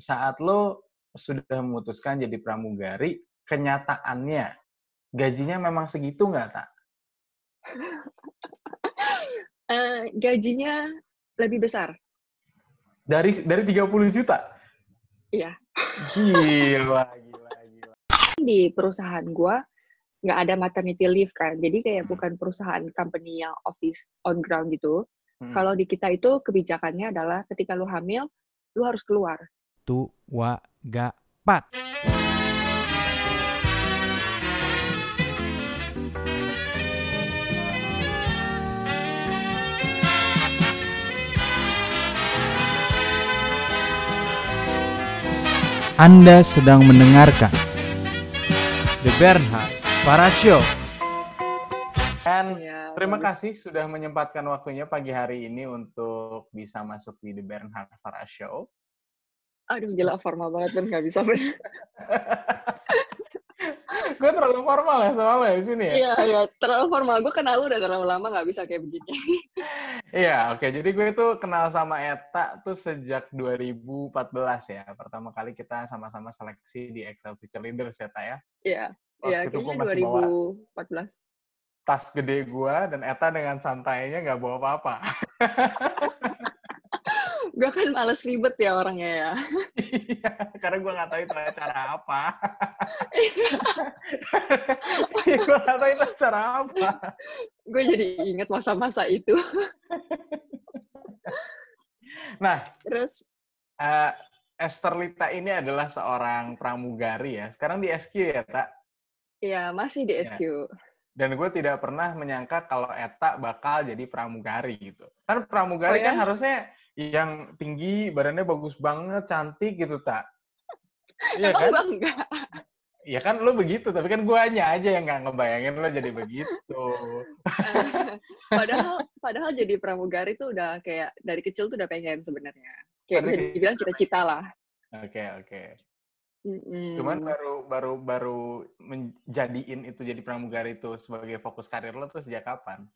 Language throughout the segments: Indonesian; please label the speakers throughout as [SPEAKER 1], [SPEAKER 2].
[SPEAKER 1] saat lo sudah memutuskan jadi pramugari, kenyataannya gajinya memang segitu nggak, Tak?
[SPEAKER 2] uh, gajinya lebih besar.
[SPEAKER 1] Dari dari 30 juta?
[SPEAKER 2] Iya.
[SPEAKER 1] Gila, gila, gila.
[SPEAKER 2] Di perusahaan gua nggak ada maternity leave kan, jadi kayak hmm. bukan perusahaan company yang office on ground gitu. Hmm. Kalau di kita itu kebijakannya adalah ketika lu hamil, lu harus keluar.
[SPEAKER 3] Tua gapat. Anda sedang mendengarkan The Bernhard Para Show.
[SPEAKER 1] Dan ya, terima kasih sudah menyempatkan waktunya pagi hari ini untuk bisa masuk di The Bernhard Para Show.
[SPEAKER 2] Aduh, gila formal banget kan nggak bisa
[SPEAKER 1] gue terlalu formal ya soalnya di sini ya.
[SPEAKER 2] Iya, iya, terlalu formal. Gue kenal udah terlalu lama nggak bisa kayak begini.
[SPEAKER 1] iya, oke. Okay. Jadi gue tuh kenal sama Eta tuh sejak 2014 ya. Pertama kali kita sama-sama seleksi di Excel Future Leaders ya, Ta ya.
[SPEAKER 2] Iya. Iya, kayaknya 2014.
[SPEAKER 1] Tas gede gue dan Eta dengan santainya nggak bawa apa-apa.
[SPEAKER 2] gue kan males ribet ya orangnya ya.
[SPEAKER 1] Iya, karena gue nggak tahu itu acara apa. gue nggak tahu itu acara apa.
[SPEAKER 2] gue jadi inget masa-masa itu.
[SPEAKER 1] nah, terus uh, Esther Lita ini adalah seorang pramugari ya. Sekarang di SQ ya, Tak?
[SPEAKER 2] Iya, masih di SQ. Ya.
[SPEAKER 1] Dan gue tidak pernah menyangka kalau Eta bakal jadi pramugari gitu. Kan pramugari oh, ya? kan harusnya yang tinggi, badannya bagus banget, cantik gitu, tak?
[SPEAKER 2] Iya kan? Gua enggak.
[SPEAKER 1] Ya kan lo begitu, tapi kan guanya aja yang nggak ngebayangin lo jadi begitu.
[SPEAKER 2] padahal padahal jadi pramugari tuh udah kayak dari kecil tuh udah pengen sebenarnya. Kayak bisa dibilang cita-cita lah.
[SPEAKER 1] Oke, okay, oke. Okay. Mm-hmm. Cuman baru baru baru menjadiin itu jadi pramugari itu sebagai fokus karir lo tuh sejak kapan?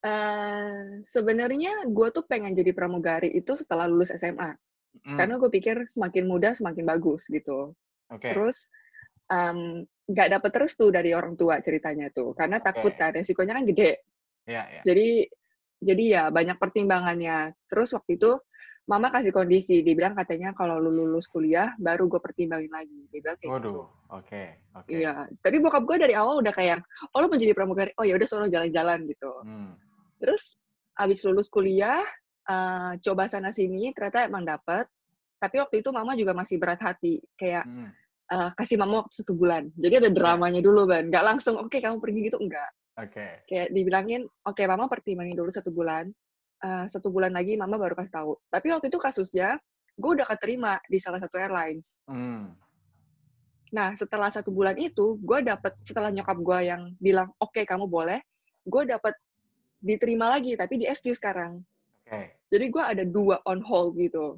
[SPEAKER 2] Uh, sebenarnya gue tuh pengen jadi pramugari itu setelah lulus SMA. Mm. Karena gue pikir semakin muda semakin bagus gitu. Okay. Terus nggak um, dapet terus tuh dari orang tua ceritanya tuh, karena okay. takut kan resikonya kan gede.
[SPEAKER 1] Yeah, yeah.
[SPEAKER 2] Jadi jadi ya banyak pertimbangannya. Terus waktu itu mama kasih kondisi, dibilang katanya kalau lu lulus kuliah baru gue pertimbangin lagi. Dia bilang kayak
[SPEAKER 1] Waduh, gitu. oke, okay, oke. Okay.
[SPEAKER 2] Iya, tapi bokap gue dari awal udah kayak, oh lu menjadi pramugari, oh ya udah solo jalan-jalan gitu. Hmm. Terus abis lulus kuliah, uh, coba sana sini, ternyata emang dapet. Tapi waktu itu mama juga masih berat hati, kayak hmm. uh, kasih mama waktu satu bulan. Jadi ada iya. dramanya dulu, Ban. Gak langsung, oke okay, kamu pergi gitu, enggak.
[SPEAKER 1] Oke. Okay.
[SPEAKER 2] Kayak dibilangin, oke okay, mama pertimbangin dulu satu bulan. Uh, satu bulan lagi mama baru kasih tahu. Tapi waktu itu kasusnya, gue udah keterima di salah satu airlines. Hmm. Nah, setelah satu bulan itu, gue dapet, setelah nyokap gue yang bilang, oke okay, kamu boleh, gue dapet diterima lagi tapi di SQ sekarang. Oke. Okay. Jadi gue ada dua on hold gitu.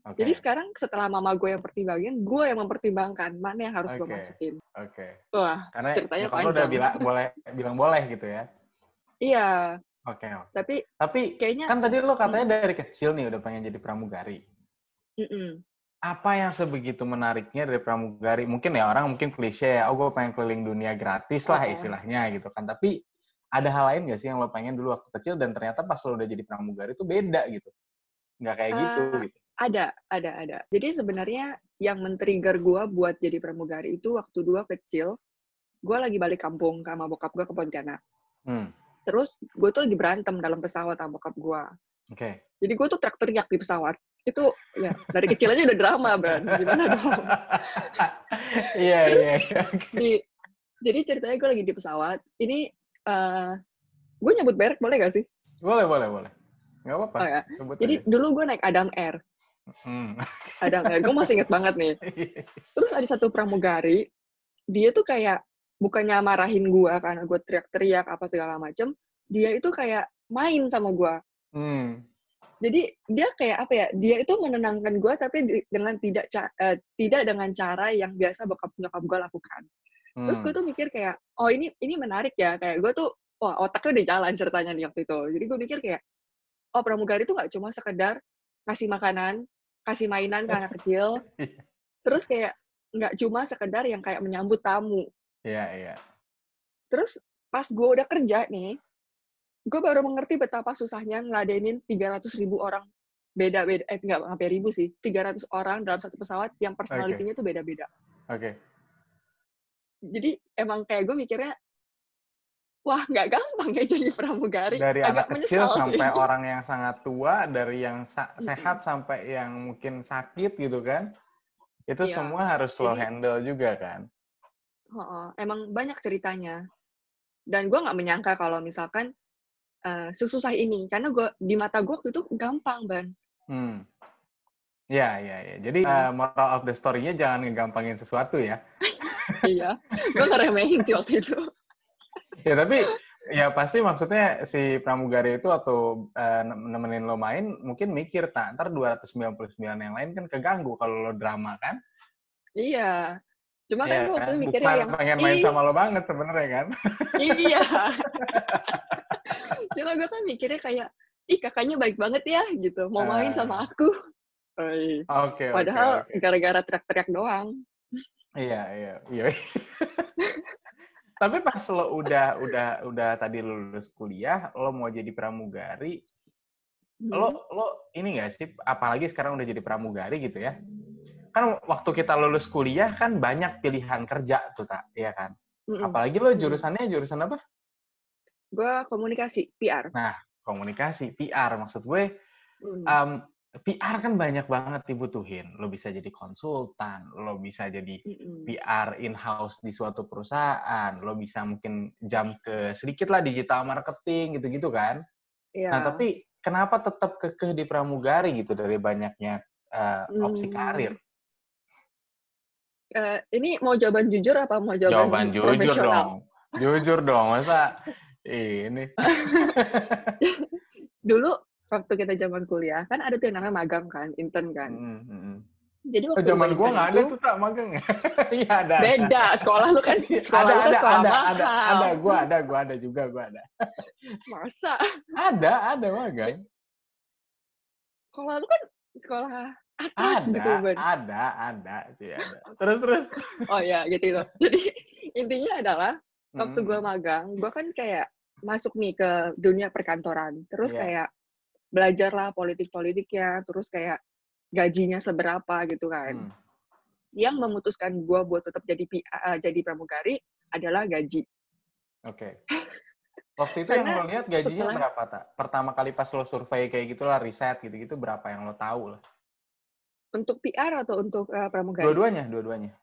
[SPEAKER 2] Okay. Jadi sekarang setelah mama gue yang pertimbangin, gue yang mempertimbangkan mana yang harus okay. gue masukin.
[SPEAKER 1] Oke.
[SPEAKER 2] Okay. Wah,
[SPEAKER 1] Karena ceritanya panjang. udah bilang boleh bilang boleh gitu ya.
[SPEAKER 2] Iya.
[SPEAKER 1] Oke. Okay.
[SPEAKER 2] Tapi
[SPEAKER 1] tapi kayaknya kan tadi lo katanya mm, dari kecil nih udah pengen jadi pramugari.
[SPEAKER 2] Mm -mm.
[SPEAKER 1] Apa yang sebegitu menariknya dari pramugari? Mungkin ya orang mungkin klise ya, oh gue pengen keliling dunia gratis lah okay. istilahnya gitu kan. Tapi ada hal lain gak sih yang lo pengen dulu waktu kecil dan ternyata pas lo udah jadi pramugari itu beda gitu? Nggak kayak uh, gitu gitu.
[SPEAKER 2] Ada, ada, ada. Jadi sebenarnya yang men-trigger gue buat jadi pramugari itu waktu dua kecil, gue lagi balik kampung sama bokap gue ke Pontianak. Hmm. Terus gue tuh lagi berantem dalam pesawat sama bokap gue.
[SPEAKER 1] Oke. Okay.
[SPEAKER 2] Jadi gue tuh teriak-teriak di pesawat. Itu ya dari kecil aja udah drama, Bran. Gimana dong?
[SPEAKER 1] Iya, iya.
[SPEAKER 2] iya jadi ceritanya gue lagi di pesawat. Ini uh, gue nyebut merek boleh gak sih?
[SPEAKER 1] Boleh, boleh, boleh. Gak apa-apa. Oh,
[SPEAKER 2] ya. Jadi aja. dulu gue naik Adam Air. Hmm. Adam Air, gue masih inget banget nih. Terus ada satu pramugari, dia tuh kayak bukannya marahin gue karena gue teriak-teriak apa segala macem, dia itu kayak main sama gue. Hmm. Jadi dia kayak apa ya? Dia itu menenangkan gue tapi dengan tidak uh, tidak dengan cara yang biasa bokap nyokap gue lakukan. Terus gue hmm. tuh mikir kayak, oh ini ini menarik ya. Kayak gue tuh, wah otaknya udah jalan ceritanya nih waktu itu. Jadi gue mikir kayak, oh pramugari tuh gak cuma sekedar ngasih makanan, kasih mainan ke anak kecil. Terus kayak nggak cuma sekedar yang kayak menyambut tamu.
[SPEAKER 1] Iya, iya.
[SPEAKER 2] Terus pas gue udah kerja nih, gue baru mengerti betapa susahnya ngeladenin 300 ribu orang beda-beda, eh nggak sampai ribu sih, 300 orang dalam satu pesawat yang personalitinya tuh beda-beda.
[SPEAKER 1] Oke.
[SPEAKER 2] Jadi emang kayak gue mikirnya, wah nggak gampang ya jadi pramugari.
[SPEAKER 1] Dari
[SPEAKER 2] Agak
[SPEAKER 1] anak kecil
[SPEAKER 2] sih.
[SPEAKER 1] sampai orang yang sangat tua, dari yang sa- sehat sampai yang mungkin sakit gitu kan. Itu
[SPEAKER 2] Iya.
[SPEAKER 1] semua harus lo
[SPEAKER 2] Jadi-
[SPEAKER 1] handle juga kan.
[SPEAKER 2] Heeh, emang banyak ceritanya. Dan gue nggak menyangka kalau misalkan eh, sesusah ini, karena gue di mata gue waktu itu gampang ban.
[SPEAKER 1] Hmm. Ya, ya, ya. Jadi eh, moral of the story-nya jangan ngegampangin sesuatu ya.
[SPEAKER 2] Iya, gue ngeremehin sih waktu itu.
[SPEAKER 1] Ya tapi ya pasti maksudnya si pramugari itu atau eh, nem- nemenin lo main mungkin mikir tak ntar 299 yang lain kan keganggu kalau lo drama kan.
[SPEAKER 2] Iya, cuma kan
[SPEAKER 1] Iya
[SPEAKER 2] gue waktu
[SPEAKER 1] kan?
[SPEAKER 2] itu mikirnya yang
[SPEAKER 1] pengen main
[SPEAKER 2] "Ih,
[SPEAKER 1] sama lo banget sebenarnya kan.
[SPEAKER 2] iya. cuma gue kan mikirnya kayak ih kakaknya baik banget ya gitu, mau main
[SPEAKER 1] Ah.
[SPEAKER 2] sama aku. Oi.
[SPEAKER 1] Oke, oke,
[SPEAKER 2] Padahal
[SPEAKER 1] oke.
[SPEAKER 2] gara-gara teriak-teriak doang.
[SPEAKER 1] Iya, iya, iya. Tapi pas lo udah udah udah tadi lulus kuliah, lo mau jadi pramugari,
[SPEAKER 2] Hmm.
[SPEAKER 1] lo lo ini nggak sih? Apalagi sekarang udah jadi pramugari gitu ya? Kan waktu kita lulus kuliah kan banyak pilihan kerja tuh tak, iya kan?
[SPEAKER 2] Mm-mm.
[SPEAKER 1] Apalagi lo
[SPEAKER 2] Mm.
[SPEAKER 1] jurusannya jurusan apa?
[SPEAKER 2] Gue komunikasi, PR.
[SPEAKER 1] Komunikasi, PR. Maksud gue,
[SPEAKER 2] Mm.
[SPEAKER 1] um, PR kan banyak banget dibutuhin. Lo bisa jadi konsultan, lo bisa jadi
[SPEAKER 2] Mm-mm.
[SPEAKER 1] PR in-house di suatu perusahaan, lo bisa mungkin jam ke sedikit lah digital marketing gitu-gitu kan.
[SPEAKER 2] Iya.
[SPEAKER 1] Nah, tapi kenapa tetap kekeh di pramugari gitu dari banyaknya uh, opsi
[SPEAKER 2] Hmm.
[SPEAKER 1] karir?
[SPEAKER 2] Eh, ini mau jawaban jujur apa mau jawaban,
[SPEAKER 1] Jawaban jujur dong. Jujur dong, masa ini.
[SPEAKER 2] Dulu waktu kita zaman kuliah kan ada tuh yang namanya magang kan, intern kan.
[SPEAKER 1] Mm, mm, mm.
[SPEAKER 2] Jadi waktu
[SPEAKER 1] zaman
[SPEAKER 2] gua
[SPEAKER 1] nggak ada tuh tak magang ya? Iya ada. ada.
[SPEAKER 2] Beda, sekolah lu kan sekolah
[SPEAKER 1] ada,
[SPEAKER 2] lu
[SPEAKER 1] ada,
[SPEAKER 2] sekolah
[SPEAKER 1] ada,
[SPEAKER 2] mahal.
[SPEAKER 1] ada, ada, gua ada, gua ada juga, gua ada.
[SPEAKER 2] Masa?
[SPEAKER 1] Ada, ada magang.
[SPEAKER 2] Sekolah lu kan sekolah atas
[SPEAKER 1] Ada,
[SPEAKER 2] gitu, Ben.
[SPEAKER 1] ada, ada, sih ada. Terus, terus.
[SPEAKER 2] Oh ya, gitu itu. Jadi intinya adalah waktu
[SPEAKER 1] Mm,
[SPEAKER 2] gua magang, gua kan kayak masuk nih ke dunia perkantoran. Terus
[SPEAKER 1] Iya.
[SPEAKER 2] kayak belajarlah politik-politiknya, terus kayak gajinya seberapa gitu kan.
[SPEAKER 1] mm.
[SPEAKER 2] Yang memutuskan gua buat tetap jadi PA, jadi pramugari adalah gaji.
[SPEAKER 1] Oke. Waktu itu yang lo lihat gajinya
[SPEAKER 2] setelah-
[SPEAKER 1] berapa, tak? Pertama kali pas lo survei kayak gitulah, riset gitu-gitu, berapa yang lo tahu lah?
[SPEAKER 2] Untuk PR atau untuk eh, pramugari?
[SPEAKER 1] Dua-duanya, dua-duanya.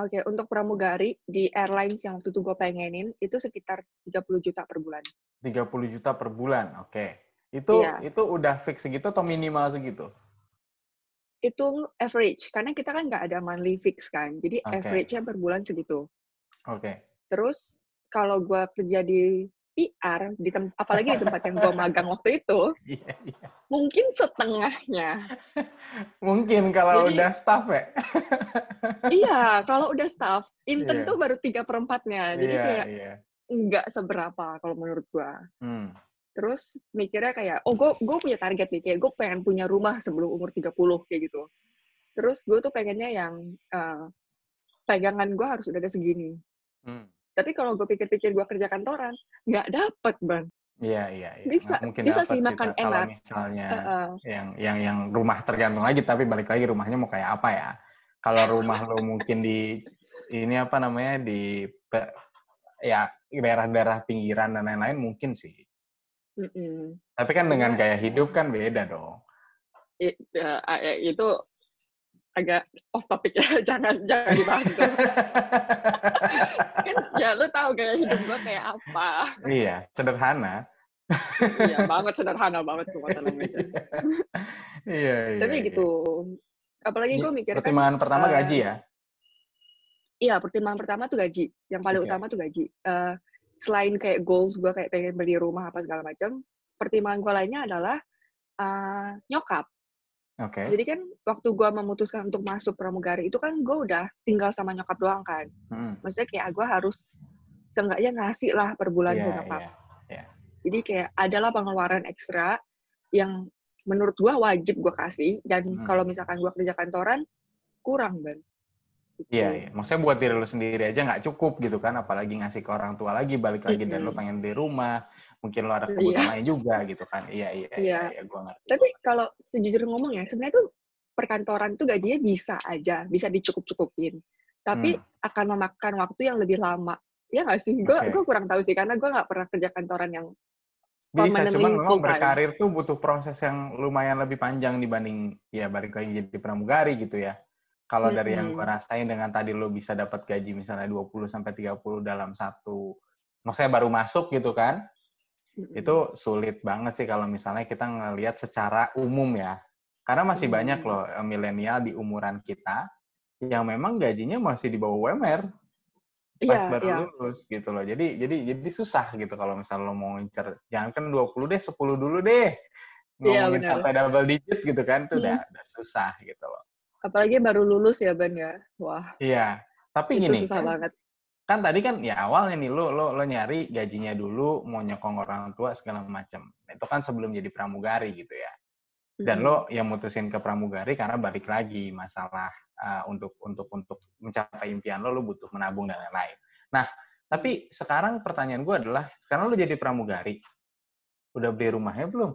[SPEAKER 2] Oke, untuk pramugari di airlines yang waktu itu gue pengenin itu sekitar 30 juta per bulan.
[SPEAKER 1] 30 juta per bulan, oke. Itu
[SPEAKER 2] Iya.
[SPEAKER 1] itu udah fix segitu atau minimal segitu?
[SPEAKER 2] Itu average, karena kita kan nggak ada monthly fix kan. Jadi
[SPEAKER 1] Oke.
[SPEAKER 2] average-nya per bulan segitu.
[SPEAKER 1] Oke.
[SPEAKER 2] Terus kalau gue kerja di PR, di tem- apalagi di tempat yang gue magang waktu itu,
[SPEAKER 1] Iya, iya.
[SPEAKER 2] mungkin setengahnya.
[SPEAKER 1] Mungkin kalau
[SPEAKER 2] Jadi-
[SPEAKER 1] udah staff ya.
[SPEAKER 2] iya, kalau udah staff, intern
[SPEAKER 1] Iya.
[SPEAKER 2] tuh baru tiga perempatnya. Jadi
[SPEAKER 1] Iya,
[SPEAKER 2] kayak
[SPEAKER 1] iya.
[SPEAKER 2] nggak seberapa kalau menurut gue.
[SPEAKER 1] Hmm.
[SPEAKER 2] Terus mikirnya kayak, oh gue gue punya target nih, kayak gue pengen punya rumah sebelum umur 30 kayak gitu. Terus gue tuh pengennya yang eh, pegangan gue harus udah ada segini.
[SPEAKER 1] Hmm.
[SPEAKER 2] Tapi kalau gue pikir-pikir gue kerja kantoran, nggak dapet, Bang.
[SPEAKER 1] Iya, iya, iya.
[SPEAKER 2] Bisa-
[SPEAKER 1] mungkin
[SPEAKER 2] bisa sih makan.
[SPEAKER 1] Kalau
[SPEAKER 2] enak.
[SPEAKER 1] misalnya
[SPEAKER 2] Heeh.
[SPEAKER 1] yang yang yang rumah tergantung lagi tapi balik lagi rumahnya mau kayak apa ya kalau rumah lo mungkin di ini apa namanya di ya daerah-daerah pinggiran dan lain-lain mungkin sih
[SPEAKER 2] Mm-mm.
[SPEAKER 1] tapi kan dengan
[SPEAKER 2] Cuma-
[SPEAKER 1] gaya hidup kan beda dong
[SPEAKER 2] I- ya, a- ya, itu agak off topic ya, jangan jangan dibahas kan ya lu tahu gaya hidup gue kayak apa.
[SPEAKER 1] iya sederhana
[SPEAKER 2] Iya banget sederhana banget tuh masalah meja.
[SPEAKER 1] iya iya
[SPEAKER 2] Tapi
[SPEAKER 1] iya.
[SPEAKER 2] gitu. Apalagi gue mikir kan,
[SPEAKER 1] pertimbangan pertama
[SPEAKER 2] eh,
[SPEAKER 1] gaji ya
[SPEAKER 2] iya pertimbangan pertama tuh gaji. Yang paling
[SPEAKER 1] Oke.
[SPEAKER 2] utama tuh gaji. Eh, selain kayak goals gue kayak pengen beli rumah apa segala macam, pertimbangan gue lainnya adalah eh, nyokap.
[SPEAKER 1] oke
[SPEAKER 2] Jadi kan waktu gue memutuskan untuk masuk pramugari itu kan gue udah tinggal sama nyokap doang kan.
[SPEAKER 1] Hmm,
[SPEAKER 2] Maksudnya kayak gue harus seenggaknya ngasih lah per bulan
[SPEAKER 1] iya
[SPEAKER 2] ke nyokap.
[SPEAKER 1] iya
[SPEAKER 2] Jadi kayak adalah pengeluaran ekstra yang menurut gue wajib gue kasih dan
[SPEAKER 1] Hmm.
[SPEAKER 2] kalau misalkan gue kerja kantoran kurang ban Gitu.
[SPEAKER 1] Iya, iya. Maksudnya buat diri lu sendiri aja nggak cukup gitu kan, apalagi ngasih ke orang tua lagi, balik lagi dan lu pengen beli rumah, mungkin lu ada
[SPEAKER 2] Iya.
[SPEAKER 1] kebutuhan lain juga gitu kan. Iya, iya, iya,
[SPEAKER 2] Iya.
[SPEAKER 1] iya, gua ngerti.
[SPEAKER 2] tapi kalau sejujur ngomong ya sebenarnya tuh perkantoran tuh gajinya bisa aja bisa dicukup-cukupin tapi
[SPEAKER 1] Hmm.
[SPEAKER 2] akan memakan waktu yang lebih lama ya nggak sih gue gue kurang tahu sih karena gue nggak pernah kerja kantoran yang
[SPEAKER 1] Bisa, cuman memang berkarir tuh butuh proses yang lumayan lebih panjang dibanding ya balik lagi jadi pramugari gitu ya. Kalau dari yang gua rasain dengan tadi lu bisa dapat gaji misalnya 20 sampai 30 dalam satu maksudnya baru masuk gitu kan. Itu sulit banget sih kalau misalnya kita ngelihat secara umum ya. Karena masih
[SPEAKER 2] Hmm.
[SPEAKER 1] banyak loh eh, milenial di umuran kita yang memang gajinya masih di bawah UMR pas
[SPEAKER 2] iya
[SPEAKER 1] baru
[SPEAKER 2] iya
[SPEAKER 1] lulus gitu loh. Jadi jadi jadi susah gitu kalau misalnya lo mau ngincer jangan kan 20 deh, 10 dulu deh.
[SPEAKER 2] Iya,
[SPEAKER 1] Ngomongin
[SPEAKER 2] benar.
[SPEAKER 1] sampai double digit gitu kan itu
[SPEAKER 2] Hmm.
[SPEAKER 1] udah udah susah gitu loh.
[SPEAKER 2] Apalagi baru lulus ya ban ya wah
[SPEAKER 1] Iya. Tapi
[SPEAKER 2] itu
[SPEAKER 1] gini,
[SPEAKER 2] susah
[SPEAKER 1] kan,
[SPEAKER 2] banget
[SPEAKER 1] kan tadi kan ya awalnya nih lo lo lo nyari gajinya dulu mau nyokong orang tua segala macam. Itu kan sebelum jadi pramugari gitu ya. Dan
[SPEAKER 2] Mm-mm.
[SPEAKER 1] lo yang mutusin ke pramugari karena balik lagi masalah uh, untuk untuk untuk mencapai impian lo lo butuh menabung dan lain-lain. Nah, tapi sekarang pertanyaan gue adalah karena lo jadi pramugari, udah beli rumahnya belum?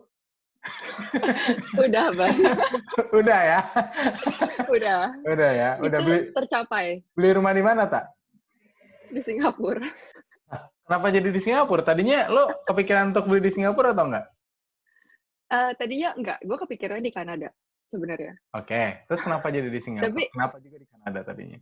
[SPEAKER 2] udah ban
[SPEAKER 1] udah ya,
[SPEAKER 2] udah
[SPEAKER 1] udah ya, udah
[SPEAKER 2] itu
[SPEAKER 1] beli
[SPEAKER 2] tercapai
[SPEAKER 1] beli rumah di mana tak?
[SPEAKER 2] di Singapura
[SPEAKER 1] Kenapa jadi di Singapura? Tadinya lo kepikiran untuk beli di Singapura atau enggak?
[SPEAKER 2] Eh, tadinya enggak gue kepikiran di Kanada sebenarnya
[SPEAKER 1] Oke, terus kenapa jadi di Singapura?
[SPEAKER 2] Tapi-
[SPEAKER 1] kenapa juga di Kanada tadinya?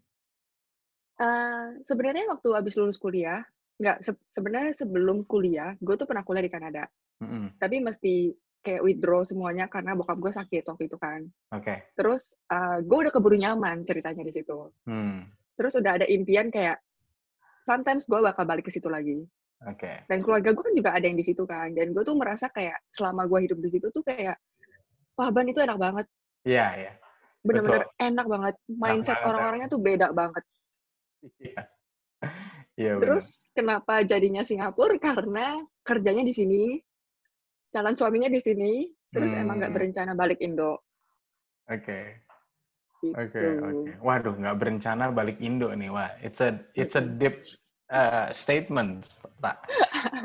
[SPEAKER 2] Eh, sebenarnya waktu habis lulus kuliah nggak se- sebenarnya sebelum kuliah gue tuh pernah kuliah di Kanada
[SPEAKER 1] Mm-mm.
[SPEAKER 2] tapi mesti kayak withdraw semuanya karena bokap gue sakit waktu itu kan.
[SPEAKER 1] Oke,
[SPEAKER 2] terus eh, gue udah keburu nyaman ceritanya di situ.
[SPEAKER 1] Hmm,
[SPEAKER 2] terus udah ada impian kayak sometimes gue bakal balik ke situ lagi.
[SPEAKER 1] Oke,
[SPEAKER 2] dan keluarga gue kan juga ada yang di situ kan dan gue tuh merasa kayak selama gue hidup di situ tuh kayak wah ban itu enak banget.
[SPEAKER 1] Iya iya,
[SPEAKER 2] bener-bener enak banget. Mindset orang-orangnya tuh beda banget.
[SPEAKER 1] iya, iya benar.
[SPEAKER 2] terus kenapa jadinya Singapura? Karena kerjanya di sini calon suaminya di sini terus emang nggak
[SPEAKER 1] Hmm.
[SPEAKER 2] berencana balik Indo
[SPEAKER 1] Oke,
[SPEAKER 2] gitu.
[SPEAKER 1] oke, oke. Waduh, nggak berencana balik Indo nih, wah. It's a it's a deep uh, statement, Pak.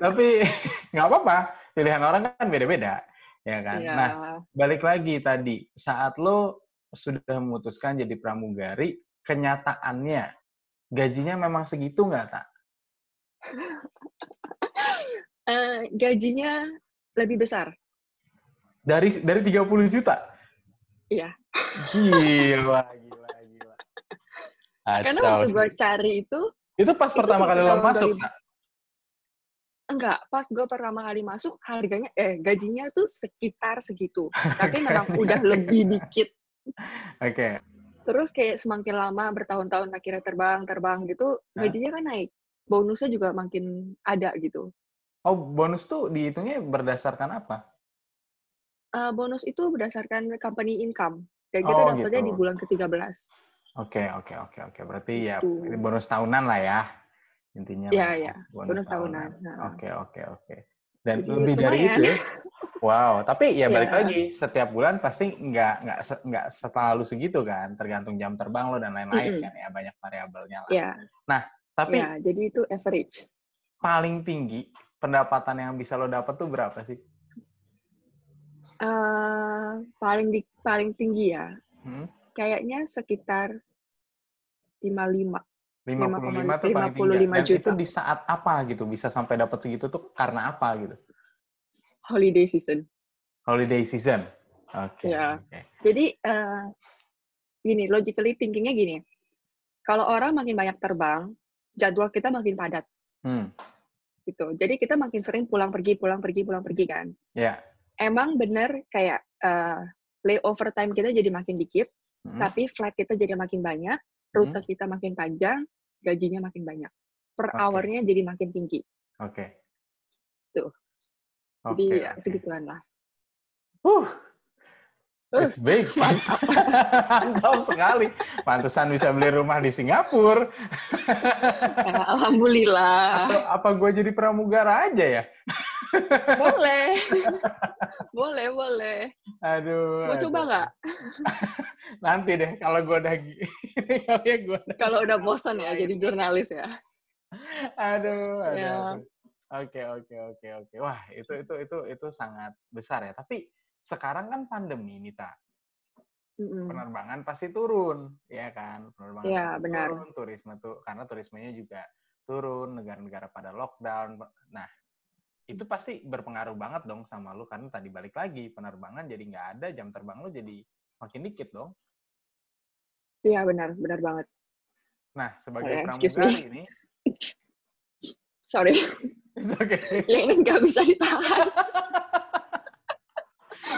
[SPEAKER 1] Tapi nggak apa-apa, pilihan orang kan beda-beda, ya kan.
[SPEAKER 2] Iya.
[SPEAKER 1] Nah, balik lagi tadi, saat lo sudah memutuskan jadi pramugari, kenyataannya gajinya memang segitu nggak, tak?
[SPEAKER 2] Eh, gajinya lebih besar
[SPEAKER 1] Dari dari 30 juta?
[SPEAKER 2] Iya.
[SPEAKER 1] Gila, gila, gila.
[SPEAKER 2] karena waktu gue cari itu
[SPEAKER 1] Itu pas
[SPEAKER 2] itu
[SPEAKER 1] pertama kali lo masuk,
[SPEAKER 2] 2000.
[SPEAKER 1] tak?
[SPEAKER 2] enggak pas gue pertama kali masuk harganya eh gajinya tuh sekitar segitu tapi memang udah lebih dikit
[SPEAKER 1] Oke.
[SPEAKER 2] terus kayak semakin lama bertahun-tahun akhirnya terbang terbang gitu gajinya kan naik bonusnya juga makin ada gitu
[SPEAKER 1] Oh, bonus tuh dihitungnya berdasarkan apa?
[SPEAKER 2] Eh, bonus itu berdasarkan company income dan kita
[SPEAKER 1] Oh,
[SPEAKER 2] dapatnya
[SPEAKER 1] gitu.
[SPEAKER 2] di bulan ke-13
[SPEAKER 1] Oke, oke, oke, oke. Berarti ya
[SPEAKER 2] Gitu.
[SPEAKER 1] ini bonus tahunan lah ya. Intinya
[SPEAKER 2] Iya, iya. Bonus tahunan. Nah.
[SPEAKER 1] Oke, oke, oke. Dan
[SPEAKER 2] Jadi
[SPEAKER 1] lebih dari
[SPEAKER 2] lumayan.
[SPEAKER 1] itu, wow. Tapi ya balik
[SPEAKER 2] Iya.
[SPEAKER 1] lagi, setiap bulan pasti nggak nggak nggak selalu segitu kan, tergantung jam terbang lo dan lain-lain
[SPEAKER 2] Mm-mm.
[SPEAKER 1] kan ya, banyak variabelnya lah.
[SPEAKER 2] ya
[SPEAKER 1] Tapi
[SPEAKER 2] ya jadi itu average
[SPEAKER 1] paling tinggi pendapatan yang bisa lo dapat tuh berapa sih?
[SPEAKER 2] Eh, paling di, paling tinggi ya
[SPEAKER 1] Hmm?
[SPEAKER 2] kayaknya sekitar 55
[SPEAKER 1] 55 tuh paling
[SPEAKER 2] 55
[SPEAKER 1] tinggi. Dan
[SPEAKER 2] juta.
[SPEAKER 1] itu di saat apa gitu? Bisa sampai dapat segitu tuh karena apa gitu?
[SPEAKER 2] holiday season
[SPEAKER 1] Holiday season. Oke.
[SPEAKER 2] Iya.
[SPEAKER 1] oke.
[SPEAKER 2] Jadi eh, gini, logically thinkingnya gini. Kalau orang makin banyak terbang, jadwal kita makin padat
[SPEAKER 1] Hmm.
[SPEAKER 2] Gitu. Jadi kita makin sering pulang pergi, pulang pergi, pulang pergi kan.
[SPEAKER 1] Ya.
[SPEAKER 2] Emang bener kayak eh, layover time kita jadi makin dikit,
[SPEAKER 1] Hmm.
[SPEAKER 2] tapi flight kita jadi makin banyak, rute kita makin panjang, gajinya makin banyak. Per
[SPEAKER 1] Oke.
[SPEAKER 2] hour-nya jadi makin tinggi.
[SPEAKER 1] Oke.
[SPEAKER 2] Tuh.
[SPEAKER 1] Oke.
[SPEAKER 2] Jadi ya
[SPEAKER 1] oke.
[SPEAKER 2] segituan lah.
[SPEAKER 1] Huh.
[SPEAKER 2] Uh,
[SPEAKER 1] It's big. Mantap. Mantap sekali. Pantesan bisa beli rumah di Singapura.
[SPEAKER 2] Eh, Alhamdulillah.
[SPEAKER 1] Atau apa gue jadi pramugara aja ya?
[SPEAKER 2] Boleh. boleh, boleh.
[SPEAKER 1] Aduh.
[SPEAKER 2] Mau coba nggak?
[SPEAKER 1] Nanti deh, kalau gue udah gini,
[SPEAKER 2] ya gue Kalau udah bosan ya jadi jurnalis ya.
[SPEAKER 1] aduh, aduh. Ya. Oke, oke, oke, oke. Wah, itu itu itu itu sangat besar ya. Tapi sekarang kan pandemi nih, Tak. Mm-hmm. Penerbangan pasti turun, ya kan? Penerbangan
[SPEAKER 2] ya, benar.
[SPEAKER 1] turun, turisme tuh karena turismenya juga turun, negara-negara pada lockdown. Nah, itu pasti berpengaruh banget dong sama lu karena tadi balik lagi penerbangan jadi nggak ada jam terbang lu jadi makin dikit dong.
[SPEAKER 2] Iya benar, benar banget.
[SPEAKER 1] Nah sebagai eh, pramugari ini,
[SPEAKER 2] sorry, okay. yang ini nggak bisa ditahan.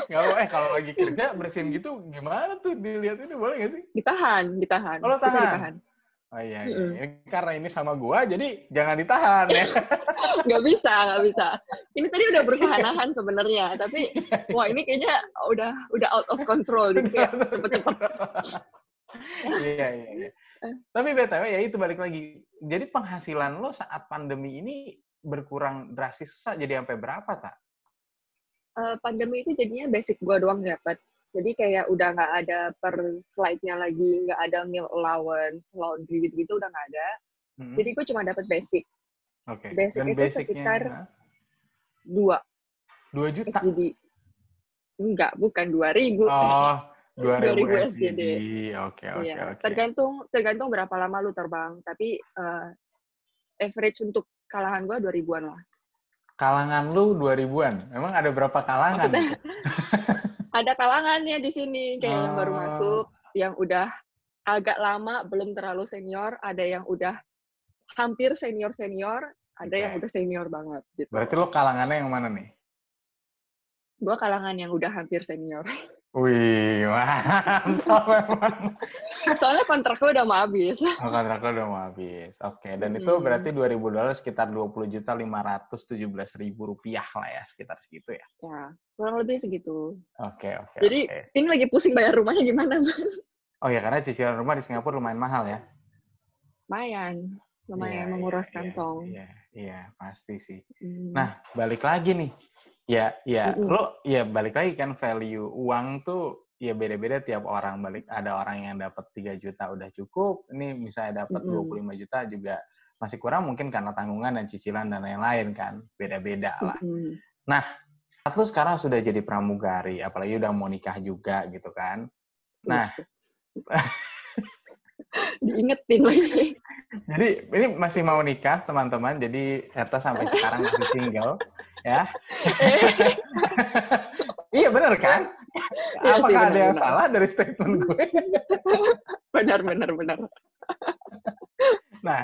[SPEAKER 1] Gak eh kalau lagi kerja bersin gitu gimana tuh dilihat ini boleh gak sih?
[SPEAKER 2] Ditahan, ditahan.
[SPEAKER 1] Kalau oh, tahan. ditahan. Oh iya, iya. Mm -hmm. karena ini sama gua, jadi jangan ditahan ya.
[SPEAKER 2] gak bisa, gak bisa. Ini tadi udah berusaha nahan sebenarnya, tapi wah ini kayaknya udah udah out of control, gitu ya. cepet-cepet.
[SPEAKER 1] iya, iya, iya. Tapi btw ya itu balik lagi. Jadi penghasilan lo saat pandemi ini berkurang drastis susah jadi sampai berapa tak?
[SPEAKER 2] Uh, pandemi itu jadinya basic gua doang dapat jadi kayak udah nggak ada per flight-nya lagi, nggak ada meal allowance, laundry gitu-gitu udah nggak ada. Hmm. Jadi gue cuma dapat basic.
[SPEAKER 1] Oke. Okay.
[SPEAKER 2] Basic Dan itu sekitar dua.
[SPEAKER 1] Dua juta?
[SPEAKER 2] SGD. Enggak, bukan dua ribu.
[SPEAKER 1] Oh, dua ribu
[SPEAKER 2] SGD.
[SPEAKER 1] Oke, oke,
[SPEAKER 2] iya. oke. Tergantung, tergantung berapa lama lu terbang. Tapi uh, average untuk kalangan gue dua ribuan lah.
[SPEAKER 1] Kalangan lu dua ribuan? Emang ada berapa kalangan? Maksudnya,
[SPEAKER 2] ada kalangannya di sini kayak oh. yang baru masuk, yang udah agak lama belum terlalu senior, ada yang udah hampir senior senior, ada okay. yang udah senior banget. Gitu.
[SPEAKER 1] Berarti lo kalangannya yang mana nih?
[SPEAKER 2] Gua kalangan yang udah hampir senior.
[SPEAKER 1] Wih, mantap memang.
[SPEAKER 2] Soalnya kontraknya udah mau habis.
[SPEAKER 1] Oh, kontraknya udah mau habis. Oke, okay. dan hmm. itu berarti 2000 dolar sekitar 20 juta 517 ribu rupiah lah ya, sekitar segitu ya.
[SPEAKER 2] Ya, kurang lebih segitu.
[SPEAKER 1] Oke, okay, oke. Okay,
[SPEAKER 2] Jadi
[SPEAKER 1] okay.
[SPEAKER 2] ini lagi pusing bayar rumahnya gimana,
[SPEAKER 1] Oh ya, karena cicilan rumah di Singapura lumayan mahal ya.
[SPEAKER 2] Lumayan, lumayan yeah, menguras yeah, kantong.
[SPEAKER 1] Iya, yeah, yeah, pasti sih. Hmm. Nah, balik lagi nih Ya, ya. Mm-hmm. Lo ya balik lagi kan value uang tuh ya beda-beda tiap orang. Balik ada orang yang dapat 3 juta udah cukup. Ini misalnya dapat mm-hmm. 25 juta juga masih kurang mungkin karena tanggungan dan cicilan dan lain-lain kan. Beda-beda lah. Mm-hmm. Nah, lu sekarang sudah jadi pramugari, apalagi udah mau nikah juga gitu kan. Nah,
[SPEAKER 2] diingetin lagi.
[SPEAKER 1] Jadi ini masih mau nikah teman-teman, jadi Erta sampai sekarang masih single ya. iya benar kan? Ya, Apakah sih, bener, ada yang bener. salah dari statement gue?
[SPEAKER 2] benar benar benar.
[SPEAKER 1] Nah,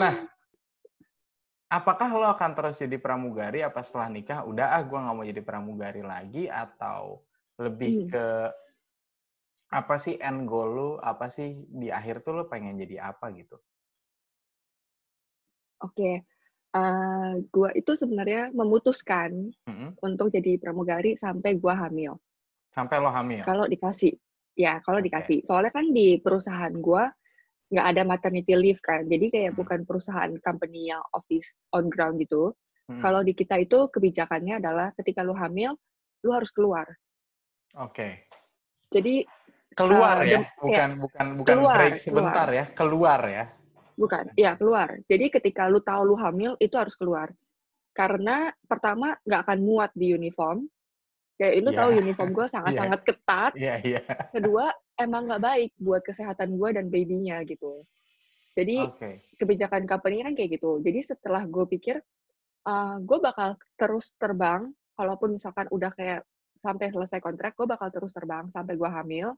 [SPEAKER 1] nah, apakah lo akan terus jadi pramugari? Apa setelah nikah udah ah gue nggak mau jadi pramugari lagi atau lebih hmm. ke apa sih end goal lu? Apa sih di akhir tuh lo pengen jadi apa gitu?
[SPEAKER 2] Oke, uh, gua itu sebenarnya memutuskan mm-hmm. untuk jadi pramugari sampai gua hamil.
[SPEAKER 1] Sampai lo hamil?
[SPEAKER 2] Kalau dikasih, ya kalau okay. dikasih. Soalnya kan di perusahaan gua nggak ada maternity leave kan, jadi kayak hmm bukan perusahaan company yang office on ground gitu. hmm Kalau di kita itu kebijakannya adalah ketika lu hamil, lu harus keluar.
[SPEAKER 1] Oke. Okay.
[SPEAKER 2] Jadi
[SPEAKER 1] keluar uh, ya, bukan ya, bukan bukan keluar, break sebentar keluar. ya, keluar ya.
[SPEAKER 2] Bukan, ya keluar. Jadi ketika lu tahu lu hamil, itu harus keluar. Karena pertama nggak akan muat di uniform. Kayak lu yeah. tahu uniform gue sangat-sangat yeah. ketat.
[SPEAKER 1] Yeah, yeah.
[SPEAKER 2] Kedua, emang nggak baik buat kesehatan gue dan babynya gitu. Jadi okay. kebijakan company kan kayak gitu. Jadi setelah gue pikir, uh, ah, gue bakal terus terbang, kalaupun misalkan udah kayak sampai selesai kontrak, gue bakal terus terbang sampai gue hamil.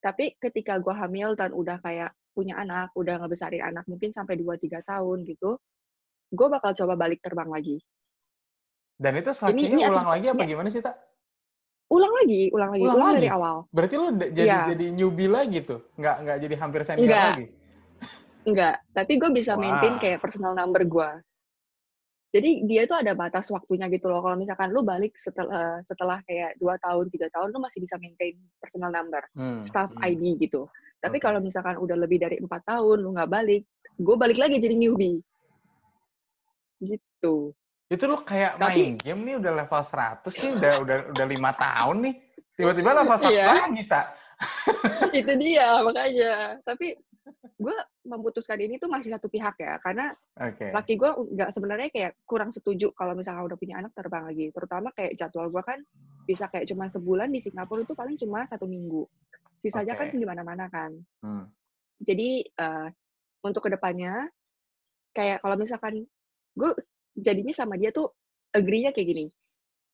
[SPEAKER 2] Tapi ketika gue hamil dan udah kayak punya anak, udah ngebesarin anak mungkin sampai 2-3 tahun gitu, gue bakal coba balik terbang lagi.
[SPEAKER 1] Dan itu seleksinya ulang lagi apa ya. gimana sih, Tak?
[SPEAKER 2] Ulang lagi, ulang lagi, ulang, ulang lagi. dari awal.
[SPEAKER 1] Berarti lo jadi ya. jadi newbie lagi tuh? Nggak, nggak jadi hampir senior Enggak. lagi?
[SPEAKER 2] Enggak, tapi gue bisa wow. maintain kayak personal number gue. Jadi dia itu ada batas waktunya gitu loh. Kalau misalkan lu balik setelah setelah kayak dua tahun, tiga tahun, lu masih bisa maintain personal number, hmm. staff hmm. ID gitu. Tapi okay. kalau misalkan udah lebih dari empat tahun lu nggak balik, gue balik lagi jadi newbie. Gitu.
[SPEAKER 1] Itu lo kayak Tapi, main game nih udah level 100 sih, udah udah udah lima tahun nih. Tiba-tiba level 100 iya. lagi, tak?
[SPEAKER 2] itu dia, makanya. Tapi gue memutuskan ini tuh masih satu pihak ya, karena okay. laki gue nggak sebenarnya kayak kurang setuju kalau misalnya udah punya anak terbang lagi. Terutama kayak jadwal gue kan bisa kayak cuma sebulan di Singapura itu paling cuma satu minggu. Sisanya okay. kan di mana-mana kan. Hmm. Jadi uh, untuk ke depannya kayak kalau misalkan gue jadinya sama dia tuh agree-nya kayak gini.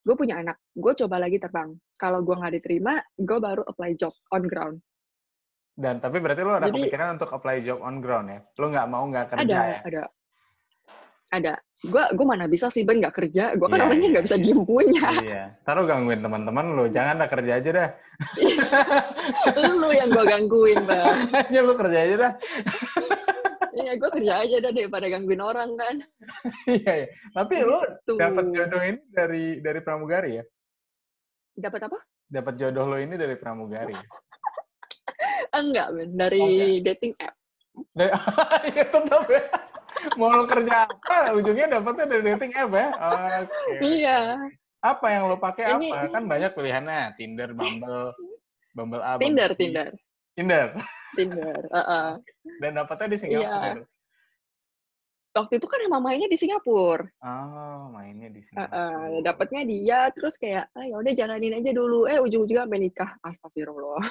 [SPEAKER 2] Gue punya anak, gue coba lagi terbang. Kalau gue nggak diterima, gue baru apply job on ground.
[SPEAKER 1] Dan tapi berarti lo ada Jadi, kepikiran untuk apply job on ground ya? Lo nggak mau nggak kerja
[SPEAKER 2] ada,
[SPEAKER 1] ya?
[SPEAKER 2] Ada, ada. Gue gue mana bisa sih Ben nggak kerja? Gue kan yeah, orangnya nggak yeah. bisa diem punya.
[SPEAKER 1] Iya. Taruh gangguin teman-teman lo, jangan dah kerja aja dah.
[SPEAKER 2] lu yang gue gangguin bang.
[SPEAKER 1] Hanya lu kerja aja dah.
[SPEAKER 2] Iya, gue kerja aja dah daripada gangguin orang kan.
[SPEAKER 1] iya, iya. Tapi lo gitu. dapat jodoh ini dari dari pramugari ya?
[SPEAKER 2] Dapat apa?
[SPEAKER 1] Dapat jodoh lo ini dari pramugari.
[SPEAKER 2] Enggak, Ben. Dari okay. dating app.
[SPEAKER 1] Dari, ya tetap ya. Mau lo kerja apa, ujungnya dapetnya dari dating app ya?
[SPEAKER 2] Okay. Iya.
[SPEAKER 1] Apa yang lo pakai ini... apa? Kan banyak pilihannya. Tinder, Bumble, Bumble apa?
[SPEAKER 2] Tinder, Tinder.
[SPEAKER 1] Tinder.
[SPEAKER 2] Tinder. Uh -uh.
[SPEAKER 1] Dan dapetnya di Singapura. Iya.
[SPEAKER 2] Waktu itu kan emang mainnya di Singapura.
[SPEAKER 1] Oh, mainnya di Singapura.
[SPEAKER 2] Uh, uh, dapatnya dia, terus kayak, ah, ya udah jalanin aja dulu. Eh, ujung-ujungnya sampai nikah. Astagfirullah.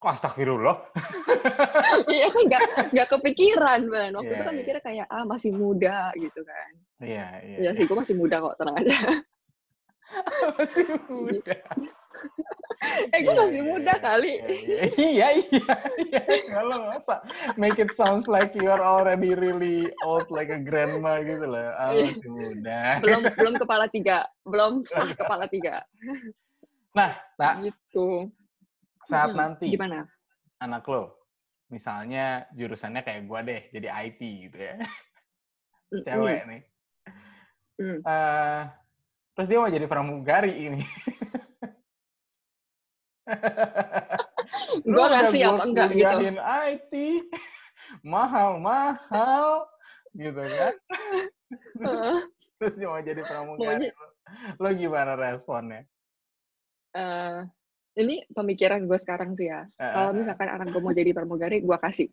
[SPEAKER 1] Kok astagfirullah?
[SPEAKER 2] iya kan nggak nggak kepikiran, Ben. Waktu yeah, itu kan yeah. mikirnya kayak, ah masih muda gitu kan.
[SPEAKER 1] Iya, yeah, iya. Yeah,
[SPEAKER 2] iya sih, gue masih muda kok, tenang aja.
[SPEAKER 1] masih muda.
[SPEAKER 2] Eh, gue masih iya, muda iya, kali.
[SPEAKER 1] Iya, iya, iya. Kalau masa make it sounds like you are already really old like a grandma gitu loh. Ah, masih muda.
[SPEAKER 2] belum belum kepala tiga, belum sah kepala tiga.
[SPEAKER 1] Nah, nah.
[SPEAKER 2] Gitu
[SPEAKER 1] saat hmm, nanti
[SPEAKER 2] gimana
[SPEAKER 1] anak lo misalnya jurusannya kayak gue deh jadi IT gitu ya cewek mm. nih mm. Uh, terus dia mau jadi pramugari ini
[SPEAKER 2] gue ngasih apa enggak gitu
[SPEAKER 1] IT mahal mahal gitu kan terus mau jadi pramugari lo gimana responnya
[SPEAKER 2] uh, ini pemikiran gue sekarang sih ya. Uh, Kalau misalkan anak gue mau jadi pramugari, gue kasih.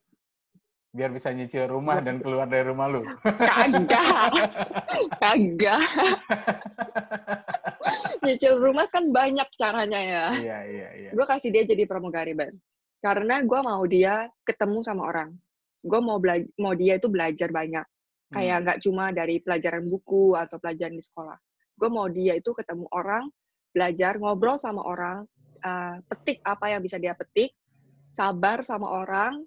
[SPEAKER 1] Biar bisa nyicil rumah dan keluar dari rumah lu.
[SPEAKER 2] Kagak. Kagak. nyicil rumah kan banyak caranya ya.
[SPEAKER 1] Iya, iya, iya.
[SPEAKER 2] Gue kasih dia jadi pramugari, Ben. Karena gue mau dia ketemu sama orang. Gue mau mau dia itu belajar banyak. Kayak hmm. nggak cuma dari pelajaran buku atau pelajaran di sekolah. Gue mau dia itu ketemu orang, belajar, ngobrol sama orang, uh, petik apa yang bisa dia petik, sabar sama orang,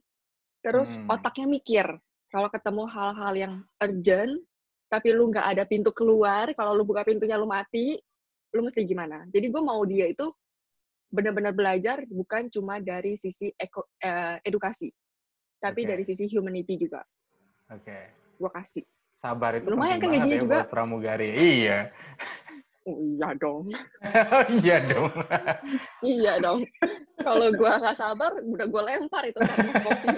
[SPEAKER 2] terus hmm. otaknya mikir. Kalau ketemu hal-hal yang urgent, tapi lu nggak ada pintu keluar, kalau lu buka pintunya lu mati, lu mesti gimana? Jadi gue mau dia itu benar-benar belajar bukan cuma dari sisi eko, uh, edukasi, tapi okay. dari sisi humanity juga.
[SPEAKER 1] Oke. Okay.
[SPEAKER 2] Gue kasih.
[SPEAKER 1] Sabar itu lumayan kan gajinya ya juga. Buat pramugari. Iya.
[SPEAKER 2] Oh iya dong.
[SPEAKER 1] oh, iya dong.
[SPEAKER 2] iya dong. Kalau gue nggak sabar, udah gue lempar itu kopi.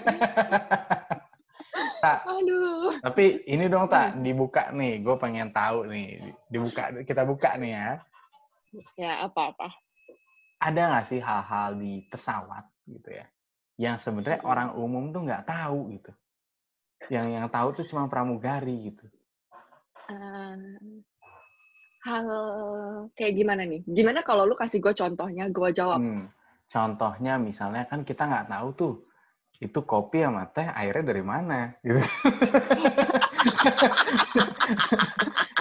[SPEAKER 1] Tak. Aduh. Tapi ini dong tak hmm. dibuka nih, gue pengen tahu nih, dibuka kita buka nih ya.
[SPEAKER 2] Ya apa-apa.
[SPEAKER 1] Ada nggak sih hal-hal di pesawat gitu ya, yang sebenarnya hmm. orang umum tuh nggak tahu gitu, yang yang tahu tuh cuma pramugari gitu.
[SPEAKER 2] Uh, hal kayak gimana nih? Gimana kalau lu kasih gue contohnya, gue jawab? Hmm,
[SPEAKER 1] contohnya misalnya kan kita nggak tahu tuh itu kopi sama teh airnya dari mana gitu.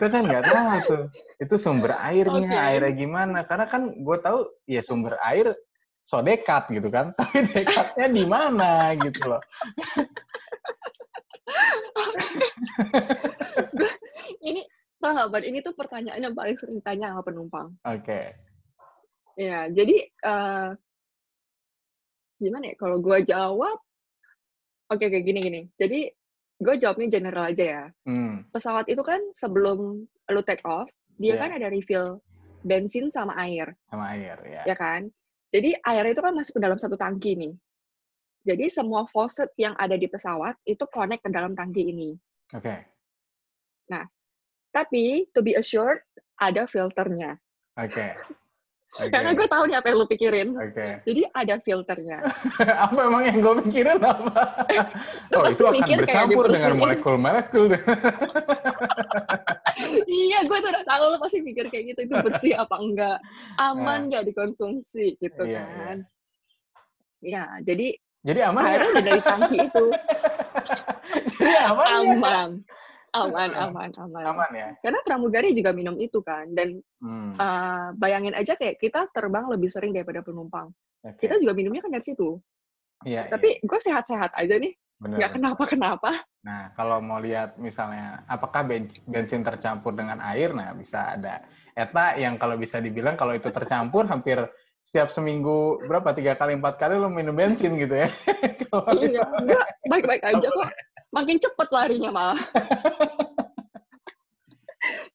[SPEAKER 1] itu kan nggak tahu tuh itu sumber airnya okay. airnya gimana karena kan gue tahu ya sumber air so dekat gitu kan tapi dekatnya di mana gitu loh
[SPEAKER 2] ini Tau nggak, Ban? Ini tuh pertanyaan yang paling sering ditanya sama penumpang.
[SPEAKER 1] Oke. Okay.
[SPEAKER 2] Ya, jadi uh, gimana ya? Kalau gue jawab, oke okay, kayak gini-gini. Jadi gue jawabnya general aja ya. Hmm. Pesawat itu kan sebelum lu take off, dia yeah. kan ada refill bensin sama air.
[SPEAKER 1] Sama air, ya.
[SPEAKER 2] Ya kan? Jadi air itu kan masuk ke dalam satu tangki nih. Jadi semua faucet yang ada di pesawat itu connect ke dalam tangki ini.
[SPEAKER 1] Oke. Okay.
[SPEAKER 2] Nah, Tapi to be assured ada filternya.
[SPEAKER 1] Oke. Okay.
[SPEAKER 2] Okay. Karena gue tahu nih apa yang lu pikirin.
[SPEAKER 1] Okay.
[SPEAKER 2] Jadi ada filternya.
[SPEAKER 1] apa emang yang gue pikirin apa? oh itu akan bercampur dengan molekul-molekul.
[SPEAKER 2] iya, gue tuh udah tahu lu pasti pikir kayak gitu. Itu bersih apa enggak? Aman nggak nah. dikonsumsi gitu iya, kan? Iya, ya, jadi
[SPEAKER 1] jadi aman
[SPEAKER 2] airnya dari tangki itu.
[SPEAKER 1] jadi aman.
[SPEAKER 2] Aman. Ya? Aman aman aman.
[SPEAKER 1] Aman ya?
[SPEAKER 2] Karena pramugari juga minum itu kan dan hmm. uh, bayangin aja kayak kita terbang lebih sering daripada penumpang. Okay. kita juga minumnya kan dari situ.
[SPEAKER 1] Iya,
[SPEAKER 2] tapi iya. gue sehat-sehat aja nih. Bener. nggak kenapa kenapa
[SPEAKER 1] nah kalau mau lihat misalnya apakah bensin tercampur dengan air? Nah bisa ada. Eta yang kalau bisa dibilang kalau itu tercampur hampir setiap seminggu berapa tiga kali empat kali lo minum bensin gitu ya
[SPEAKER 2] iya enggak baik-baik aja kok makin cepet larinya malah.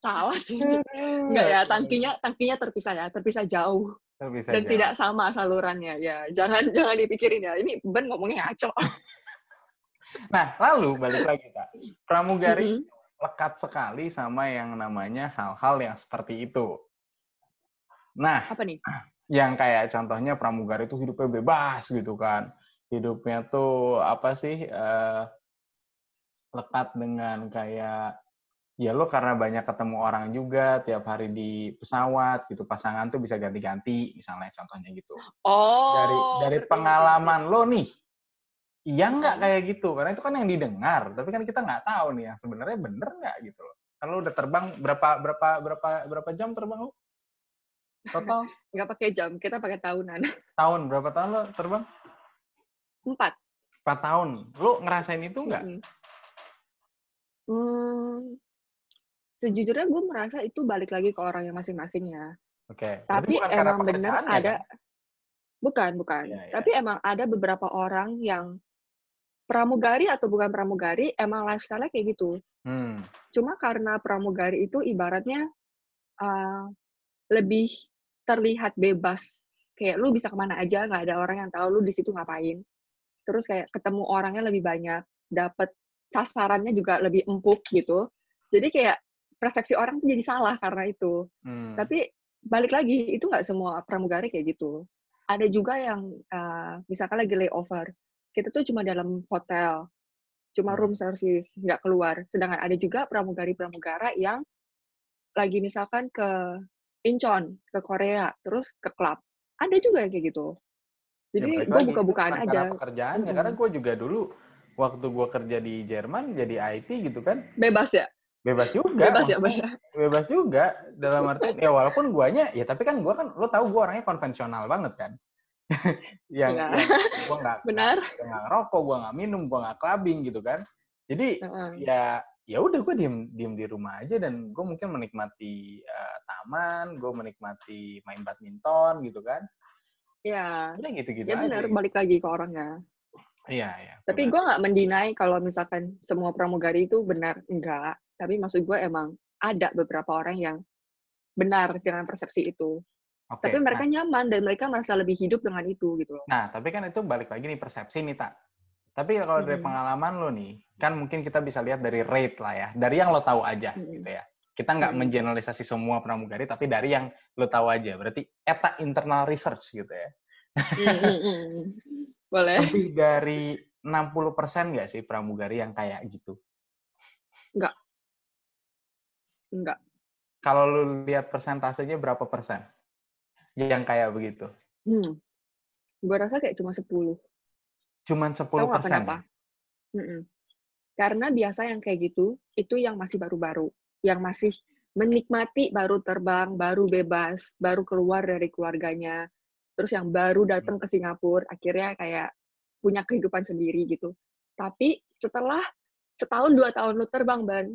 [SPEAKER 2] Salah sih. Enggak ya, tangkinya tangkinya terpisah ya, terpisah jauh.
[SPEAKER 1] Terpisah
[SPEAKER 2] dan
[SPEAKER 1] jauh.
[SPEAKER 2] tidak sama salurannya ya. Jangan jangan dipikirin ya. Ini Ben ngomongnya ngaco.
[SPEAKER 1] nah, lalu balik lagi Kak. Pramugari mm -hmm. lekat sekali sama yang namanya hal-hal yang seperti itu. Nah,
[SPEAKER 2] apa nih?
[SPEAKER 1] Yang kayak contohnya pramugari itu hidupnya bebas gitu kan. Hidupnya tuh apa sih? Uh, lekat dengan kayak ya lo karena banyak ketemu orang juga tiap hari di pesawat gitu pasangan tuh bisa ganti-ganti misalnya contohnya gitu.
[SPEAKER 2] Oh
[SPEAKER 1] dari dari pengalaman lo nih iya nggak kayak gitu? Karena itu kan yang didengar tapi kan kita nggak tahu nih yang sebenarnya bener nggak gitu loh. Kan lo udah terbang berapa berapa berapa berapa jam terbang lo total
[SPEAKER 2] nggak pakai jam kita pakai tahunan
[SPEAKER 1] tahun berapa tahun lo terbang
[SPEAKER 2] empat
[SPEAKER 1] empat tahun lo ngerasain itu nggak mm -hmm
[SPEAKER 2] Hmm, sejujurnya gue merasa itu balik lagi ke orang yang masing-masing ya.
[SPEAKER 1] Oke.
[SPEAKER 2] Tapi emang bener ada kan? bukan, bukan. Ya, ya. Tapi emang ada beberapa orang yang pramugari atau bukan pramugari emang lifestyle-nya kayak gitu.
[SPEAKER 1] Hmm.
[SPEAKER 2] Cuma karena pramugari itu ibaratnya uh, lebih terlihat bebas. Kayak lu bisa ke mana aja, nggak ada orang yang tahu lu di situ ngapain. Terus kayak ketemu orangnya lebih banyak, dapat sasarannya juga lebih empuk gitu. Jadi kayak persepsi orang tuh jadi salah karena itu. Hmm. Tapi balik lagi itu nggak semua pramugari kayak gitu. Ada juga yang uh, misalkan lagi layover, kita tuh cuma dalam hotel, cuma hmm. room service, nggak keluar. Sedangkan ada juga pramugari-pramugara yang lagi misalkan ke Incheon, ke Korea, terus ke klub. Ada juga yang kayak gitu. Jadi ya, gue buka-bukaan aja.
[SPEAKER 1] Pekerjaannya, hmm. karena gue juga dulu waktu gue kerja di Jerman jadi IT gitu kan
[SPEAKER 2] bebas ya
[SPEAKER 1] bebas juga
[SPEAKER 2] bebas ya
[SPEAKER 1] bebas juga dalam arti ya walaupun guanya ya tapi kan gue kan lo tau gue orangnya konvensional banget kan yang, ya. yang gue nggak
[SPEAKER 2] benar
[SPEAKER 1] nggak ngerokok gue nggak minum gue nggak clubbing gitu kan jadi uh -uh. ya ya udah gue diem diem di rumah aja dan gue mungkin menikmati uh, taman gue menikmati main badminton gitu kan
[SPEAKER 2] ya
[SPEAKER 1] udah gitu gitu
[SPEAKER 2] ya benar balik lagi ke orangnya
[SPEAKER 1] Iya, iya.
[SPEAKER 2] Tapi gue nggak mendinai kalau misalkan semua pramugari itu benar, enggak. Tapi maksud gue emang ada beberapa orang yang benar dengan persepsi itu. Okay, tapi mereka nah, nyaman dan mereka merasa lebih hidup dengan itu gitu loh.
[SPEAKER 1] Nah, tapi kan itu balik lagi nih persepsi nih, Tak. Tapi kalau hmm. dari pengalaman lo nih, kan mungkin kita bisa lihat dari rate lah ya, dari yang lo tahu aja hmm. gitu ya. Kita nggak hmm. mengeneralisasi semua pramugari, tapi dari yang lo tahu aja. Berarti eta internal research gitu ya.
[SPEAKER 2] Hmm, hmm, hmm. Boleh.
[SPEAKER 1] Lebih dari 60% nggak sih pramugari yang kayak gitu?
[SPEAKER 2] Enggak. Enggak.
[SPEAKER 1] Kalau lu lihat persentasenya berapa persen? Yang kayak begitu?
[SPEAKER 2] Hmm. Gue rasa kayak cuma 10.
[SPEAKER 1] Cuman 10 Tahu persen? kenapa?
[SPEAKER 2] Mm -mm. Karena biasa yang kayak gitu, itu yang masih baru-baru. Yang masih menikmati baru terbang, baru bebas, baru keluar dari keluarganya, terus yang baru datang ke Singapura akhirnya kayak punya kehidupan sendiri gitu tapi setelah setahun dua tahun lu terbang ban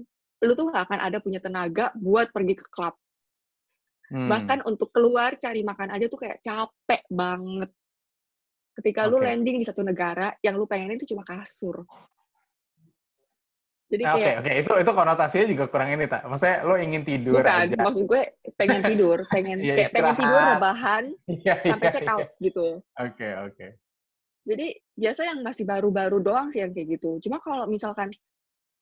[SPEAKER 2] lu tuh gak akan ada punya tenaga buat pergi ke klub hmm. bahkan untuk keluar cari makan aja tuh kayak capek banget ketika okay. lu landing di satu negara yang lu pengen itu cuma kasur
[SPEAKER 1] jadi nah, kayak, oke, okay, oke. Itu itu konotasinya juga kurang ini, tak. Maksudnya lo ingin tidur
[SPEAKER 2] bukan,
[SPEAKER 1] aja.
[SPEAKER 2] maksud gue pengen tidur, pengen ya, kayak pengen tidur rebahan ya, sampai ya, check out ya. gitu.
[SPEAKER 1] Oke, okay, oke. Okay.
[SPEAKER 2] Jadi biasa yang masih baru-baru doang sih yang kayak gitu. Cuma kalau misalkan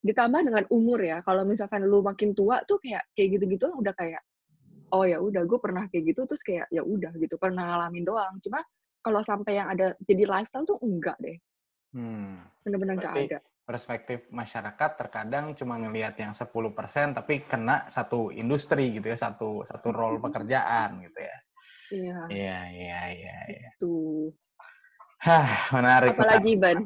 [SPEAKER 2] ditambah dengan umur ya. Kalau misalkan lu makin tua tuh kayak kayak gitu-gitu udah kayak oh ya udah gue pernah kayak gitu terus kayak ya udah gitu pernah ngalamin doang. Cuma kalau sampai yang ada jadi lifestyle tuh enggak deh. Hmm. Bener-bener enggak ada.
[SPEAKER 1] Perspektif masyarakat terkadang cuma ngelihat yang 10% tapi kena satu industri gitu ya, satu satu role pekerjaan gitu ya.
[SPEAKER 2] Iya.
[SPEAKER 1] Iya, iya, iya, iya.
[SPEAKER 2] Tuh.
[SPEAKER 1] Hah, menarik.
[SPEAKER 2] Apalagi Ban.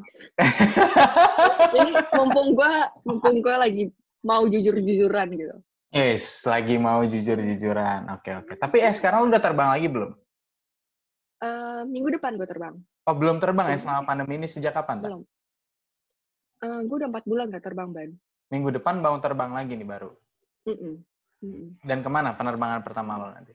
[SPEAKER 2] Ini mumpung gua mumpung gua lagi mau jujur-jujuran gitu.
[SPEAKER 1] Yes, lagi mau jujur-jujuran. Oke, oke. Tapi eh sekarang lu udah terbang lagi belum?
[SPEAKER 2] Uh, minggu depan gue terbang.
[SPEAKER 1] Oh, belum terbang ya selama pandemi ini sejak kapan?
[SPEAKER 2] Belum. Uh, gue udah empat bulan gak terbang, Ban.
[SPEAKER 1] Minggu depan mau terbang lagi nih baru?
[SPEAKER 2] Mm -mm. Mm -mm.
[SPEAKER 1] Dan ke mana penerbangan pertama lo nanti?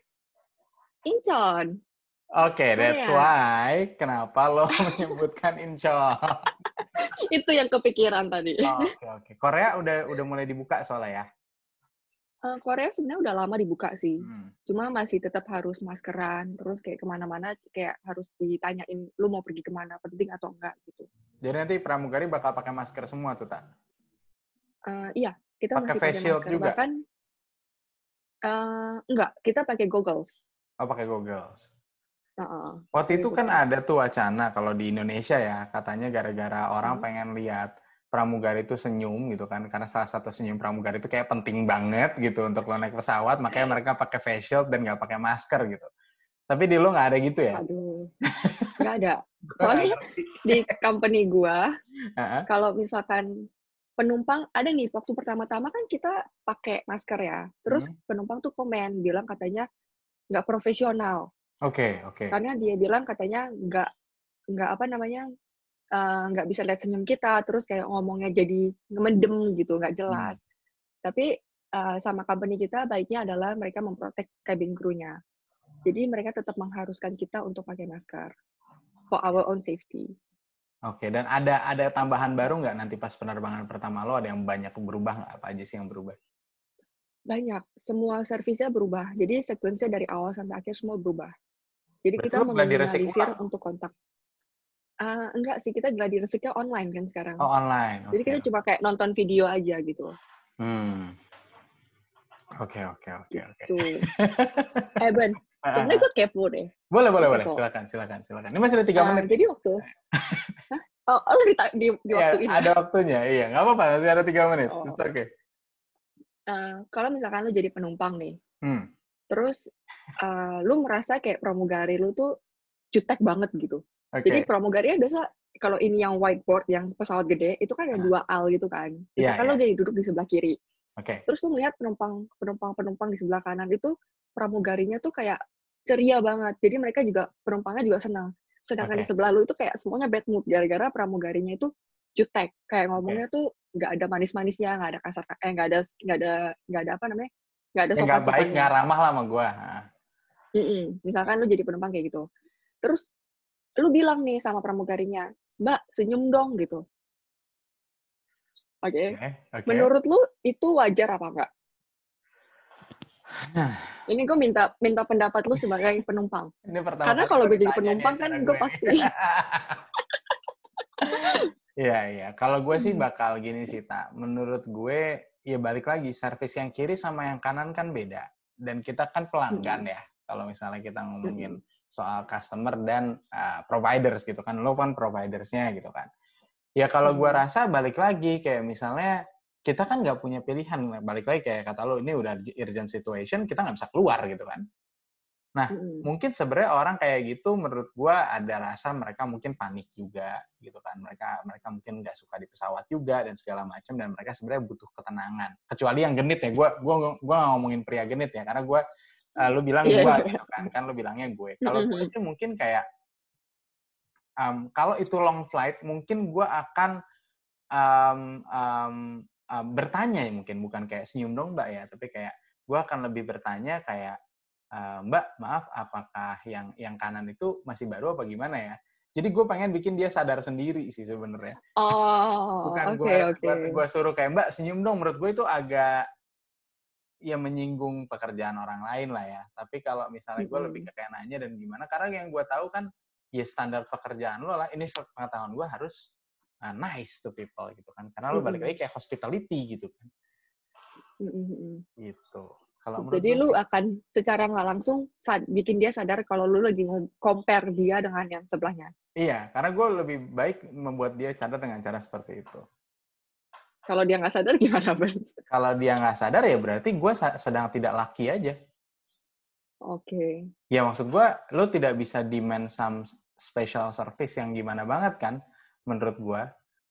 [SPEAKER 2] Incheon.
[SPEAKER 1] Oke, okay, that's why kenapa lo menyebutkan Incheon.
[SPEAKER 2] Itu yang kepikiran tadi.
[SPEAKER 1] Oke, oh, oke. Okay, okay. Korea udah udah mulai dibuka soalnya ya?
[SPEAKER 2] Uh, Korea sebenarnya udah lama dibuka sih. Hmm. Cuma masih tetap harus maskeran, terus kayak ke mana-mana kayak harus ditanyain lu mau pergi ke mana, penting atau enggak gitu.
[SPEAKER 1] Jadi nanti pramugari bakal pakai masker semua tuh, tak?
[SPEAKER 2] Uh, iya, kita pake masih pakai masker. Juga? Bahkan uh, enggak, kita pakai goggles.
[SPEAKER 1] Oh, pakai goggles. Uh-uh. Waktu itu kan ada tuh wacana kalau di Indonesia ya, katanya gara-gara orang hmm. pengen lihat pramugari itu senyum gitu kan, karena salah satu senyum pramugari itu kayak penting banget gitu untuk lo naik pesawat, makanya mereka pakai face shield dan nggak pakai masker gitu. Tapi di lo nggak ada gitu ya?
[SPEAKER 2] Aduh, nggak ada. Soalnya di company gua, kalau misalkan penumpang ada nih waktu pertama-tama kan kita pakai masker ya, terus hmm. penumpang tuh komen bilang katanya nggak profesional
[SPEAKER 1] Oke, okay, oke. Okay.
[SPEAKER 2] Karena dia bilang katanya nggak nggak apa namanya nggak uh, bisa lihat senyum kita, terus kayak ngomongnya jadi mendem gitu, nggak jelas. Hmm. Tapi uh, sama company kita baiknya adalah mereka memprotek cabin crew-nya. Jadi mereka tetap mengharuskan kita untuk pakai masker for our own safety.
[SPEAKER 1] Oke, okay, dan ada ada tambahan baru nggak nanti pas penerbangan pertama lo ada yang banyak berubah nggak? Apa aja sih yang berubah?
[SPEAKER 2] Banyak, semua servisnya berubah. Jadi sekuensinya dari awal sampai akhir semua berubah. Jadi Berarti kita meminimalisir untuk kontak. Uh, enggak sih, kita gladi resiknya online kan sekarang.
[SPEAKER 1] Oh, online.
[SPEAKER 2] Okay. Jadi kita cuma kayak nonton video aja gitu.
[SPEAKER 1] Hmm. Oke, oke, oke, oke.
[SPEAKER 2] Gitu. Eh, Ben, sebenarnya gue kepo deh.
[SPEAKER 1] Boleh, boleh, boleh. Silakan, silakan, silakan. Ini masih ada tiga uh, menit.
[SPEAKER 2] Jadi waktu... Oh, oh di, di, di
[SPEAKER 1] ya, waktu ini. Ada waktunya, iya. Nggak apa-apa, masih ada tiga menit. Oh. Oke. Okay.
[SPEAKER 2] Uh, kalau misalkan lu jadi penumpang nih, hmm terus uh, lu merasa kayak pramugari lu tuh jutek banget gitu. Okay. Jadi pramugari biasa kalau ini yang whiteboard yang pesawat gede itu kan ada dua al gitu kan. Iya, Misalkan yeah, yeah. lu jadi duduk di sebelah kiri.
[SPEAKER 1] Okay.
[SPEAKER 2] Terus lu melihat penumpang penumpang penumpang di sebelah kanan itu pramugarinya tuh kayak ceria banget. Jadi mereka juga penumpangnya juga senang. Sedangkan okay. di sebelah lu itu kayak semuanya bad mood gara-gara pramugarinya itu jutek. Kayak ngomongnya okay. tuh nggak ada manis-manisnya, nggak ada kasar, eh nggak ada nggak ada nggak ada apa namanya nggak ada
[SPEAKER 1] sopan nggak baik nggak ramah lah sama gue
[SPEAKER 2] mm -mm. misalkan lu jadi penumpang kayak gitu terus lu bilang nih sama pramugarinya mbak senyum dong gitu oke okay. okay, okay. menurut lu itu wajar apa enggak nah. ini gue minta minta pendapat lu sebagai penumpang
[SPEAKER 1] ini pertama
[SPEAKER 2] karena kalau gue jadi penumpang kan gue pasti
[SPEAKER 1] Iya, iya. Kalau gue sih bakal gini sih, tak. Menurut gue, ya balik lagi, servis yang kiri sama yang kanan kan beda. Dan kita kan pelanggan ya. Kalau misalnya kita ngomongin soal customer dan uh, providers gitu kan. Lo kan providersnya gitu kan. Ya kalau gue rasa balik lagi, kayak misalnya kita kan nggak punya pilihan. Balik lagi kayak kata lo, ini udah urgent situation, kita nggak bisa keluar gitu kan. Nah, mm. mungkin sebenarnya orang kayak gitu menurut gua ada rasa mereka mungkin panik juga gitu kan. Mereka mereka mungkin nggak suka di pesawat juga dan segala macam dan mereka sebenarnya butuh ketenangan. Kecuali yang genit ya. Gua gua gak ngomongin pria genit ya karena gua uh, lu bilang yeah. gua gitu kan. Kan lu bilangnya gue. Kalau gue sih mungkin kayak um, kalau itu long flight mungkin gua akan um, um, um, bertanya ya mungkin bukan kayak senyum dong Mbak ya, tapi kayak gua akan lebih bertanya kayak uh, Mbak maaf apakah yang yang kanan itu masih baru apa gimana ya jadi gue pengen bikin dia sadar sendiri sih sebenarnya
[SPEAKER 2] oh bukan okay, gue okay.
[SPEAKER 1] gue suruh kayak Mbak senyum dong menurut gue itu agak ya menyinggung pekerjaan orang lain lah ya. Tapi kalau misalnya gue lebih ke kayak nanya dan gimana karena yang gue tahu kan ya standar pekerjaan lo lah. Ini pengetahuan gue harus uh, nice to people gitu kan. Karena lu balik lagi kayak hospitality gitu kan. Gitu. Kalau
[SPEAKER 2] Jadi lu akan secara nggak langsung bikin dia sadar kalau lu lagi compare dia dengan yang sebelahnya.
[SPEAKER 1] iya karena gue lebih baik membuat dia sadar dengan cara seperti itu
[SPEAKER 2] Kalau dia nggak sadar gimana, Ben?
[SPEAKER 1] kalau dia nggak sadar ya berarti gue sedang tidak laki aja
[SPEAKER 2] Oke.
[SPEAKER 1] ya maksud gue lu tidak bisa demand some special service yang gimana banget kan menurut gue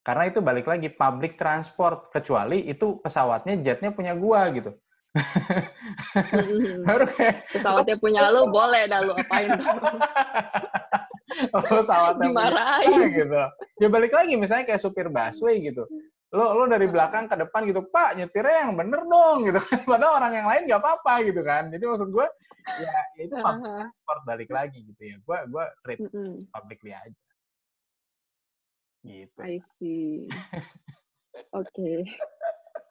[SPEAKER 1] karena itu balik lagi public transport kecuali itu pesawatnya jetnya punya gua gitu baru kayak
[SPEAKER 2] Pesawatnya punya lu, boleh dah lu apain.
[SPEAKER 1] oh, pesawatnya punya
[SPEAKER 2] Dimarahin.
[SPEAKER 1] gua gitu ya balik lagi misalnya kayak supir busway gitu lo lo dari belakang ke depan gitu pak nyetirnya yang bener dong gitu kan padahal orang yang lain nggak apa-apa gitu kan jadi maksud gue ya, ya itu public transport balik lagi gitu ya gue gue treat
[SPEAKER 2] Mm-mm.
[SPEAKER 1] publicly aja gitu
[SPEAKER 2] I see. Oke.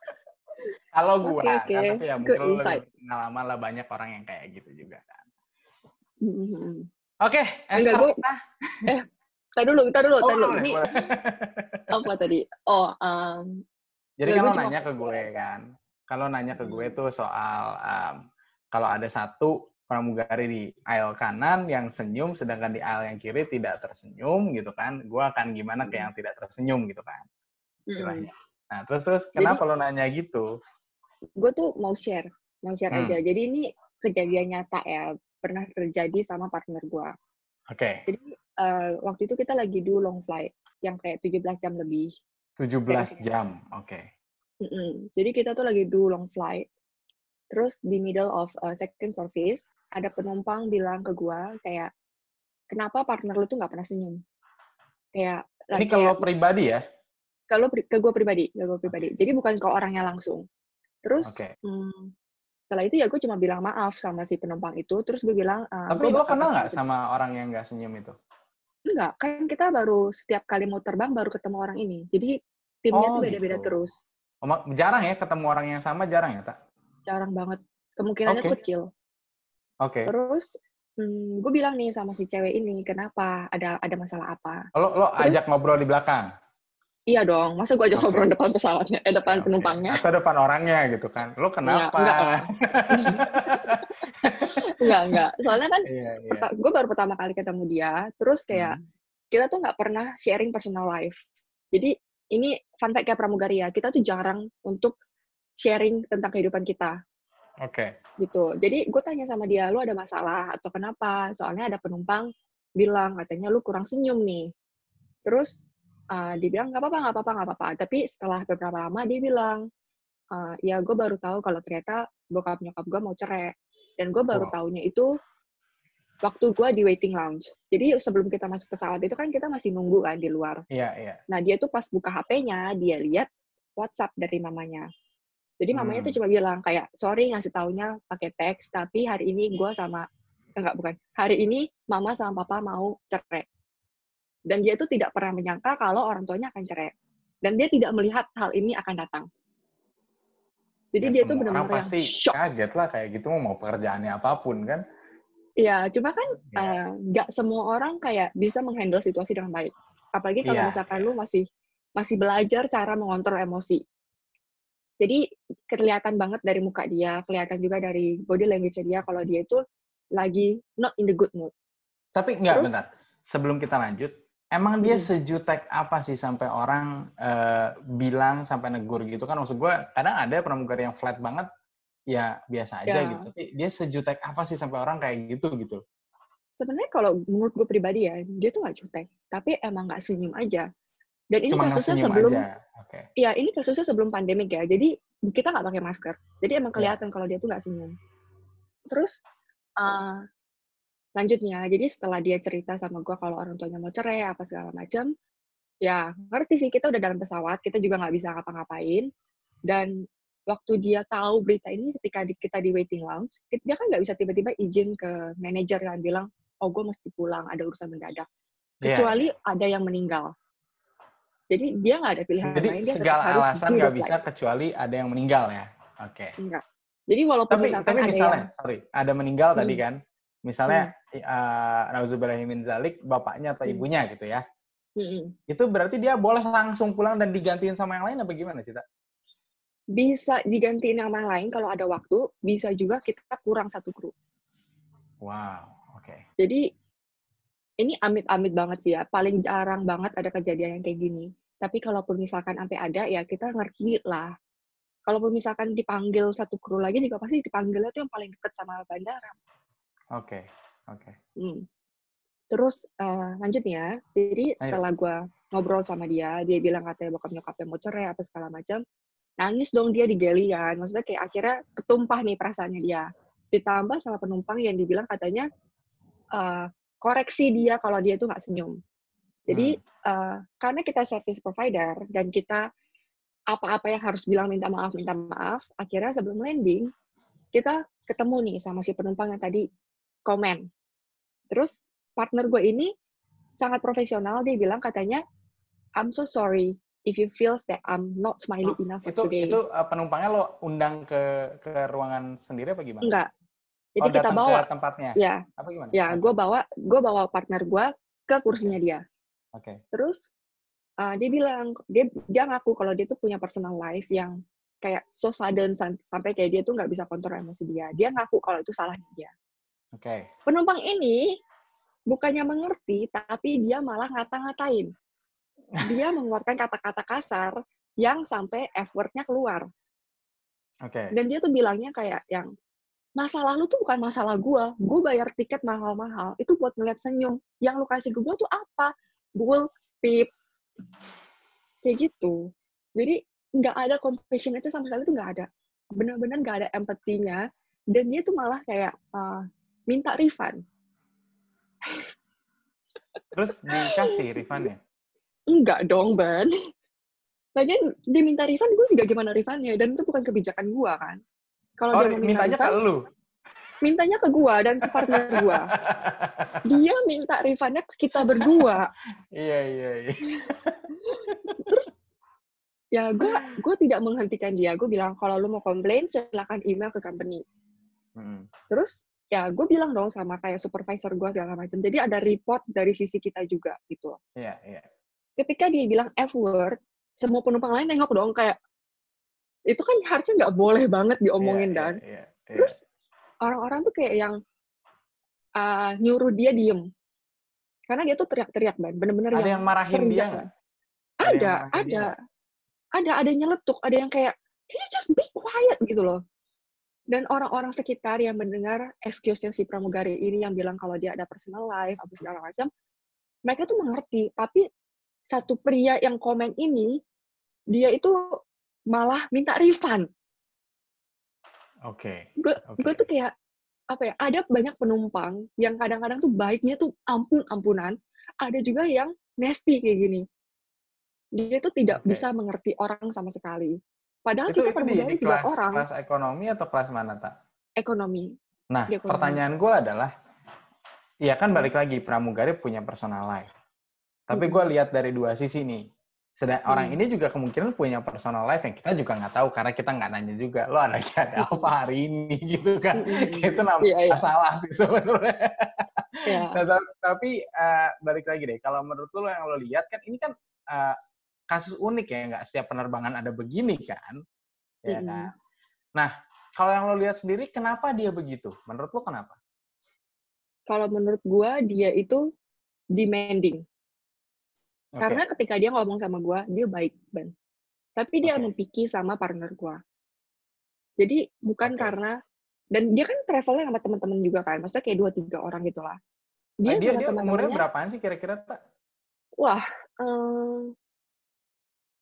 [SPEAKER 1] kalau gue
[SPEAKER 2] Oke, oke.
[SPEAKER 1] kan tapi ya mungkin lo lebih pengalaman lah banyak orang yang kayak gitu juga kan
[SPEAKER 2] Mm-mm.
[SPEAKER 1] oke
[SPEAKER 2] Enggak,
[SPEAKER 1] Esther,
[SPEAKER 2] gua- Tar dulu, tar dulu,
[SPEAKER 1] oh,
[SPEAKER 2] tar dulu. Ini apa tadi? Oh, um,
[SPEAKER 1] Jadi
[SPEAKER 2] Ya, cuma-
[SPEAKER 1] nanya ke gue kan, kalau nanya ke gue
[SPEAKER 2] Hmm.
[SPEAKER 1] tuh soal um, kalau ada satu pramugari di aisle kanan yang senyum, sedangkan di aisle yang kiri tidak tersenyum gitu kan, gue akan gimana ke
[SPEAKER 2] Hmm.
[SPEAKER 1] yang tidak tersenyum gitu kan, istilahnya. Nah terus terus
[SPEAKER 2] Jadi-
[SPEAKER 1] kenapa lo nanya gitu?
[SPEAKER 2] gue tuh mau share, mau share
[SPEAKER 1] Hmm.
[SPEAKER 2] aja. Jadi ini kejadian nyata ya, pernah terjadi sama partner gue.
[SPEAKER 1] Oke,
[SPEAKER 2] Jadi eh, waktu itu kita lagi do long flight yang kayak 17 jam lebih.
[SPEAKER 1] 17
[SPEAKER 2] Oke.
[SPEAKER 1] jam, oke.
[SPEAKER 2] Mm-mm. Jadi kita tuh lagi do long flight. Terus di middle of uh, second service ada penumpang bilang ke gua kayak kenapa partner lu tuh nggak pernah senyum? Kayak
[SPEAKER 1] Ini
[SPEAKER 2] kayak-
[SPEAKER 1] kalau pribadi ya?
[SPEAKER 2] kalau pri- ke gue pribadi, ke gue pribadi. Jadi bukan ke orangnya langsung. Terus
[SPEAKER 1] Oke.
[SPEAKER 2] hmm, setelah itu ya gue cuma bilang maaf sama si penumpang itu. Terus gue bilang, "Eh,
[SPEAKER 1] Tapi lo kenal nggak sama orang yang nggak senyum itu?
[SPEAKER 2] Enggak, kan kita baru setiap kali mau terbang baru ketemu orang ini. Jadi timnya
[SPEAKER 1] Oh,
[SPEAKER 2] tuh beda-beda
[SPEAKER 1] gitu.
[SPEAKER 2] terus.
[SPEAKER 1] Oh, jarang ya ketemu orang yang sama, jarang ya, Tak?
[SPEAKER 2] Jarang banget. Kemungkinannya
[SPEAKER 1] Oke.
[SPEAKER 2] kecil.
[SPEAKER 1] Oke.
[SPEAKER 2] Terus hmm, gue bilang nih sama si cewek ini, kenapa? Ada ada masalah apa?
[SPEAKER 1] Lo, lo
[SPEAKER 2] Terus-
[SPEAKER 1] ajak ngobrol di belakang?
[SPEAKER 2] Iya dong, masa gue ajak
[SPEAKER 1] Oke.
[SPEAKER 2] ngobrol depan pesawatnya, eh depan
[SPEAKER 1] Oke, oke.
[SPEAKER 2] penumpangnya.
[SPEAKER 1] Atau depan orangnya gitu kan. Lo kenapa?
[SPEAKER 2] enggak lah. enggak, enggak. Soalnya kan
[SPEAKER 1] Iya, iya.
[SPEAKER 2] gue baru pertama kali ketemu dia, terus kayak
[SPEAKER 1] Hmm.
[SPEAKER 2] kita tuh nggak pernah sharing personal life. Jadi ini fun fact kayak pramugari ya, kita tuh jarang untuk sharing tentang kehidupan kita
[SPEAKER 1] Oke.
[SPEAKER 2] gitu. Jadi gue tanya sama dia, lu ada masalah atau kenapa? Soalnya ada penumpang bilang katanya lu kurang senyum nih. Terus uh, dia bilang nggak apa-apa, nggak apa-apa, nggak apa-apa. Tapi setelah beberapa lama dia bilang, "Uh, ya gue baru tahu kalau ternyata bokap nyokap gue mau cerai. Dan gue baru
[SPEAKER 1] Wow.
[SPEAKER 2] tahunya itu waktu gue di waiting lounge. Jadi sebelum kita masuk pesawat itu kan kita masih nunggu kan di luar.
[SPEAKER 1] Iya, iya.
[SPEAKER 2] Nah, dia tuh pas buka HP-nya, dia lihat WhatsApp dari mamanya. Jadi mamanya
[SPEAKER 1] Hmm.
[SPEAKER 2] tuh cuma bilang kayak, sorry ngasih taunya pakai teks, tapi hari ini gue sama, enggak bukan, hari ini mama sama papa mau cerai. Dan dia tuh tidak pernah menyangka kalau orang tuanya akan cerai. Dan dia tidak melihat hal ini akan datang. Jadi
[SPEAKER 1] Ya,
[SPEAKER 2] dia
[SPEAKER 1] orang
[SPEAKER 2] benar-benar yang
[SPEAKER 1] pasti
[SPEAKER 2] shock.
[SPEAKER 1] kaget lah kayak gitu mau pekerjaannya apa pun kan.
[SPEAKER 2] Iya, cuma kan
[SPEAKER 1] Iya.
[SPEAKER 2] eh, nggak semua orang kayak bisa menghandle situasi dengan baik. Apalagi kalau
[SPEAKER 1] Iya,
[SPEAKER 2] misalkan lu masih masih belajar cara mengontrol emosi. Jadi kelihatan banget dari muka dia, kelihatan juga dari body language dia kalau dia itu lagi not in the good mood.
[SPEAKER 1] Tapi enggak,
[SPEAKER 2] Terus-
[SPEAKER 1] bentar. Sebelum kita lanjut, emang dia
[SPEAKER 2] Hmm.
[SPEAKER 1] sejutek apa sih sampai orang eh, bilang sampai negur gitu kan? Maksud gue, kadang ada pramugari yang flat banget, ya biasa aja
[SPEAKER 2] Ya.
[SPEAKER 1] gitu. Tapi dia sejutek apa sih sampai orang kayak gitu gitu?
[SPEAKER 2] Sebenarnya kalau menurut gue pribadi ya, dia tuh nggak jutek, tapi emang nggak senyum aja. Dan ini
[SPEAKER 1] Cuma
[SPEAKER 2] kasusnya sebelum,
[SPEAKER 1] aja. Oke.
[SPEAKER 2] ya ini kasusnya sebelum pandemik ya. Jadi kita nggak pakai masker. Jadi emang
[SPEAKER 1] Ya.
[SPEAKER 2] kelihatan kalau dia tuh nggak senyum. Terus uh, lanjutnya, jadi setelah dia cerita sama gue kalau orang tuanya mau cerai apa segala macam, ya ngerti sih kita udah dalam pesawat, kita juga nggak bisa ngapa-ngapain. Dan waktu dia tahu berita ini ketika di- kita di waiting lounge, dia kan nggak bisa tiba-tiba izin ke manajer dan bilang, oh gue mesti pulang, ada urusan mendadak.
[SPEAKER 1] Iya.
[SPEAKER 2] Kecuali ada yang meninggal. Jadi dia nggak ada pilihan
[SPEAKER 1] Jadi
[SPEAKER 2] lain, dia
[SPEAKER 1] segala
[SPEAKER 2] harus
[SPEAKER 1] alasan nggak bisa
[SPEAKER 2] flight.
[SPEAKER 1] kecuali ada yang meninggal ya. Oke.
[SPEAKER 2] Enggak. Jadi walaupun
[SPEAKER 1] Tapi
[SPEAKER 2] misalkan
[SPEAKER 1] tapi
[SPEAKER 2] ada
[SPEAKER 1] misalnya,
[SPEAKER 2] yang
[SPEAKER 1] sorry, ada meninggal tadi
[SPEAKER 2] Hmm.
[SPEAKER 1] kan. Misalnya, uh, nauzubillahi min zalik, bapaknya atau
[SPEAKER 2] Hmm.
[SPEAKER 1] ibunya gitu ya. Mm-hmm. Itu berarti dia boleh langsung pulang dan digantiin sama yang lain apa gimana sih, Tak?
[SPEAKER 2] Bisa digantiin sama yang lain kalau ada waktu, bisa juga kita kurang satu kru.
[SPEAKER 1] Wow, oke. Okay.
[SPEAKER 2] Jadi ini amit-amit banget sih ya. Paling jarang banget ada kejadian yang kayak gini. Tapi kalaupun misalkan sampai ada, ya kita ngerti lah. Kalaupun misalkan dipanggil satu kru lagi, juga pasti dipanggilnya tuh yang paling deket sama bandara.
[SPEAKER 1] Oke, okay. oke. Okay.
[SPEAKER 2] Hmm. Terus uh, lanjutnya, jadi setelah gue ngobrol sama dia, dia bilang katanya bokap nyokapnya mau cerai apa segala macam, nangis dong dia di galian. Maksudnya kayak akhirnya ketumpah nih perasaannya dia. Ditambah sama penumpang yang dibilang katanya uh, koreksi dia kalau dia tuh nggak senyum. Jadi hmm. uh, karena kita service provider dan kita apa-apa yang harus bilang minta maaf minta maaf, akhirnya sebelum landing kita ketemu nih sama si penumpang yang tadi komen. Terus partner gue ini sangat profesional dia bilang katanya I'm so sorry if you feels that I'm not smiley oh, enough
[SPEAKER 1] itu,
[SPEAKER 2] today.
[SPEAKER 1] Itu uh, penumpangnya lo undang ke ke ruangan sendiri apa gimana?
[SPEAKER 2] Enggak. Jadi oh, kita bawa
[SPEAKER 1] ke tempatnya.
[SPEAKER 2] Ya.
[SPEAKER 1] Apa gimana?
[SPEAKER 2] Ya, gue bawa gue bawa partner gue ke kursinya dia.
[SPEAKER 1] Oke. Okay.
[SPEAKER 2] Terus uh, dia bilang dia dia ngaku kalau dia tuh punya personal life yang kayak so sudden sampai kayak dia tuh nggak bisa kontrol emosi dia. Dia ngaku kalau itu salahnya dia.
[SPEAKER 1] Oke. Okay.
[SPEAKER 2] Penumpang ini bukannya mengerti, tapi dia malah ngata-ngatain dia mengeluarkan kata-kata kasar yang sampai F word-nya keluar.
[SPEAKER 1] Oke. Okay.
[SPEAKER 2] Dan dia tuh bilangnya kayak yang masalah lu tuh bukan masalah gua. Gue bayar tiket mahal-mahal itu buat ngeliat senyum. Yang lu kasih ke gua tuh apa? Bull, pip. Kayak gitu. Jadi nggak ada compassion itu sama sekali tuh nggak ada. Benar-benar nggak ada empatinya. Dan dia tuh malah kayak uh, minta refund.
[SPEAKER 1] Terus dikasih refundnya?
[SPEAKER 2] Enggak dong, Ban. Lagian dia minta refund, gue juga gimana refundnya. Dan itu bukan kebijakan gue kan.
[SPEAKER 1] Kalau oh, dia mau minta mintanya refund, ke lu?
[SPEAKER 2] Mintanya ke gue dan ke partner gue. dia minta refundnya ke kita berdua.
[SPEAKER 1] iya, iya, iya.
[SPEAKER 2] Terus ya gue gue tidak menghentikan dia. Gue bilang kalau lu mau komplain silakan email ke company. Hmm. Terus ya gue bilang dong sama kayak supervisor gue segala macam. Jadi ada report dari sisi kita juga gitu.
[SPEAKER 1] Iya, iya.
[SPEAKER 2] Ketika dia bilang F word, semua penumpang lain nengok dong kayak itu kan harusnya nggak boleh banget diomongin yeah, dan. yeah, yeah, yeah. terus orang-orang tuh kayak yang uh, nyuruh dia diem. Karena dia tuh teriak-teriak ban bener-bener
[SPEAKER 1] ada yang, yang marahin dia nggak?
[SPEAKER 2] Ada ada ada, ada ada yang nyeletuk. Ada yang kayak can you just be quiet? Gitu loh dan orang-orang sekitar yang mendengar excuse-nya si pramugari ini yang bilang kalau dia ada personal life apa segala macam mereka tuh mengerti tapi satu pria yang komen ini dia itu malah minta refund.
[SPEAKER 1] Oke.
[SPEAKER 2] Okay. Gue okay. gue tuh kayak apa ya? Ada banyak penumpang yang kadang-kadang tuh baiknya tuh ampun-ampunan. Ada juga yang nasty kayak gini. Dia tuh tidak okay. bisa mengerti orang sama sekali. Padahal
[SPEAKER 1] itu,
[SPEAKER 2] kita
[SPEAKER 1] itu di, di kelas, orang. Kelas ekonomi atau kelas mana tak?
[SPEAKER 2] Ekonomi.
[SPEAKER 1] Nah, ekonomi. pertanyaan gue adalah, ya kan balik lagi pramugari punya personal life. Tapi gue lihat dari dua sisi nih. Sedang hmm. orang ini juga kemungkinan punya personal life yang kita juga nggak tahu karena kita nggak nanya juga lo ada ada apa hari ini gitu kan. Hmm. itu namanya yeah, yeah. salah sih sebenarnya. Yeah. nah, tapi uh, balik lagi deh, kalau menurut lo yang lo lihat kan ini kan uh, kasus unik ya, nggak setiap penerbangan ada begini kan, ya kan. Nah, kalau yang lo lihat sendiri, kenapa dia begitu? Menurut lo kenapa?
[SPEAKER 2] Kalau menurut gue dia itu demanding. Okay. Karena ketika dia ngomong sama gue, dia baik, Ben. Tapi dia okay. mempiki sama partner gue. Jadi bukan okay. karena dan dia kan travelnya sama teman-teman juga kan, maksudnya kayak dua tiga orang gitulah.
[SPEAKER 1] Dia, nah, dia, sama dia umurnya berapaan sih kira-kira tak?
[SPEAKER 2] Wah, um,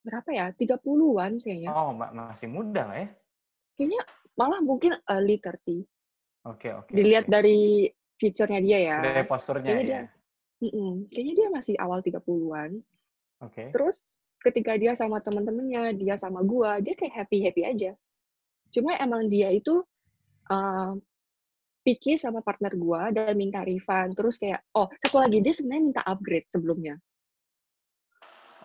[SPEAKER 2] berapa ya? Tiga puluhan kayaknya.
[SPEAKER 1] Oh, masih muda lah ya?
[SPEAKER 2] Kayaknya malah mungkin early 30.
[SPEAKER 1] Oke, okay, oke. Okay,
[SPEAKER 2] Dilihat
[SPEAKER 1] okay.
[SPEAKER 2] dari fiturnya dia ya.
[SPEAKER 1] Dari posturnya ya. Dia,
[SPEAKER 2] Mm-mm. Kayaknya dia masih awal 30-an.
[SPEAKER 1] Oke. Okay.
[SPEAKER 2] Terus ketika dia sama temen-temennya, dia sama gua, dia kayak happy-happy aja. Cuma emang dia itu uh, picky sama partner gua dan minta refund. Terus kayak, oh satu lagi dia sebenarnya minta upgrade sebelumnya.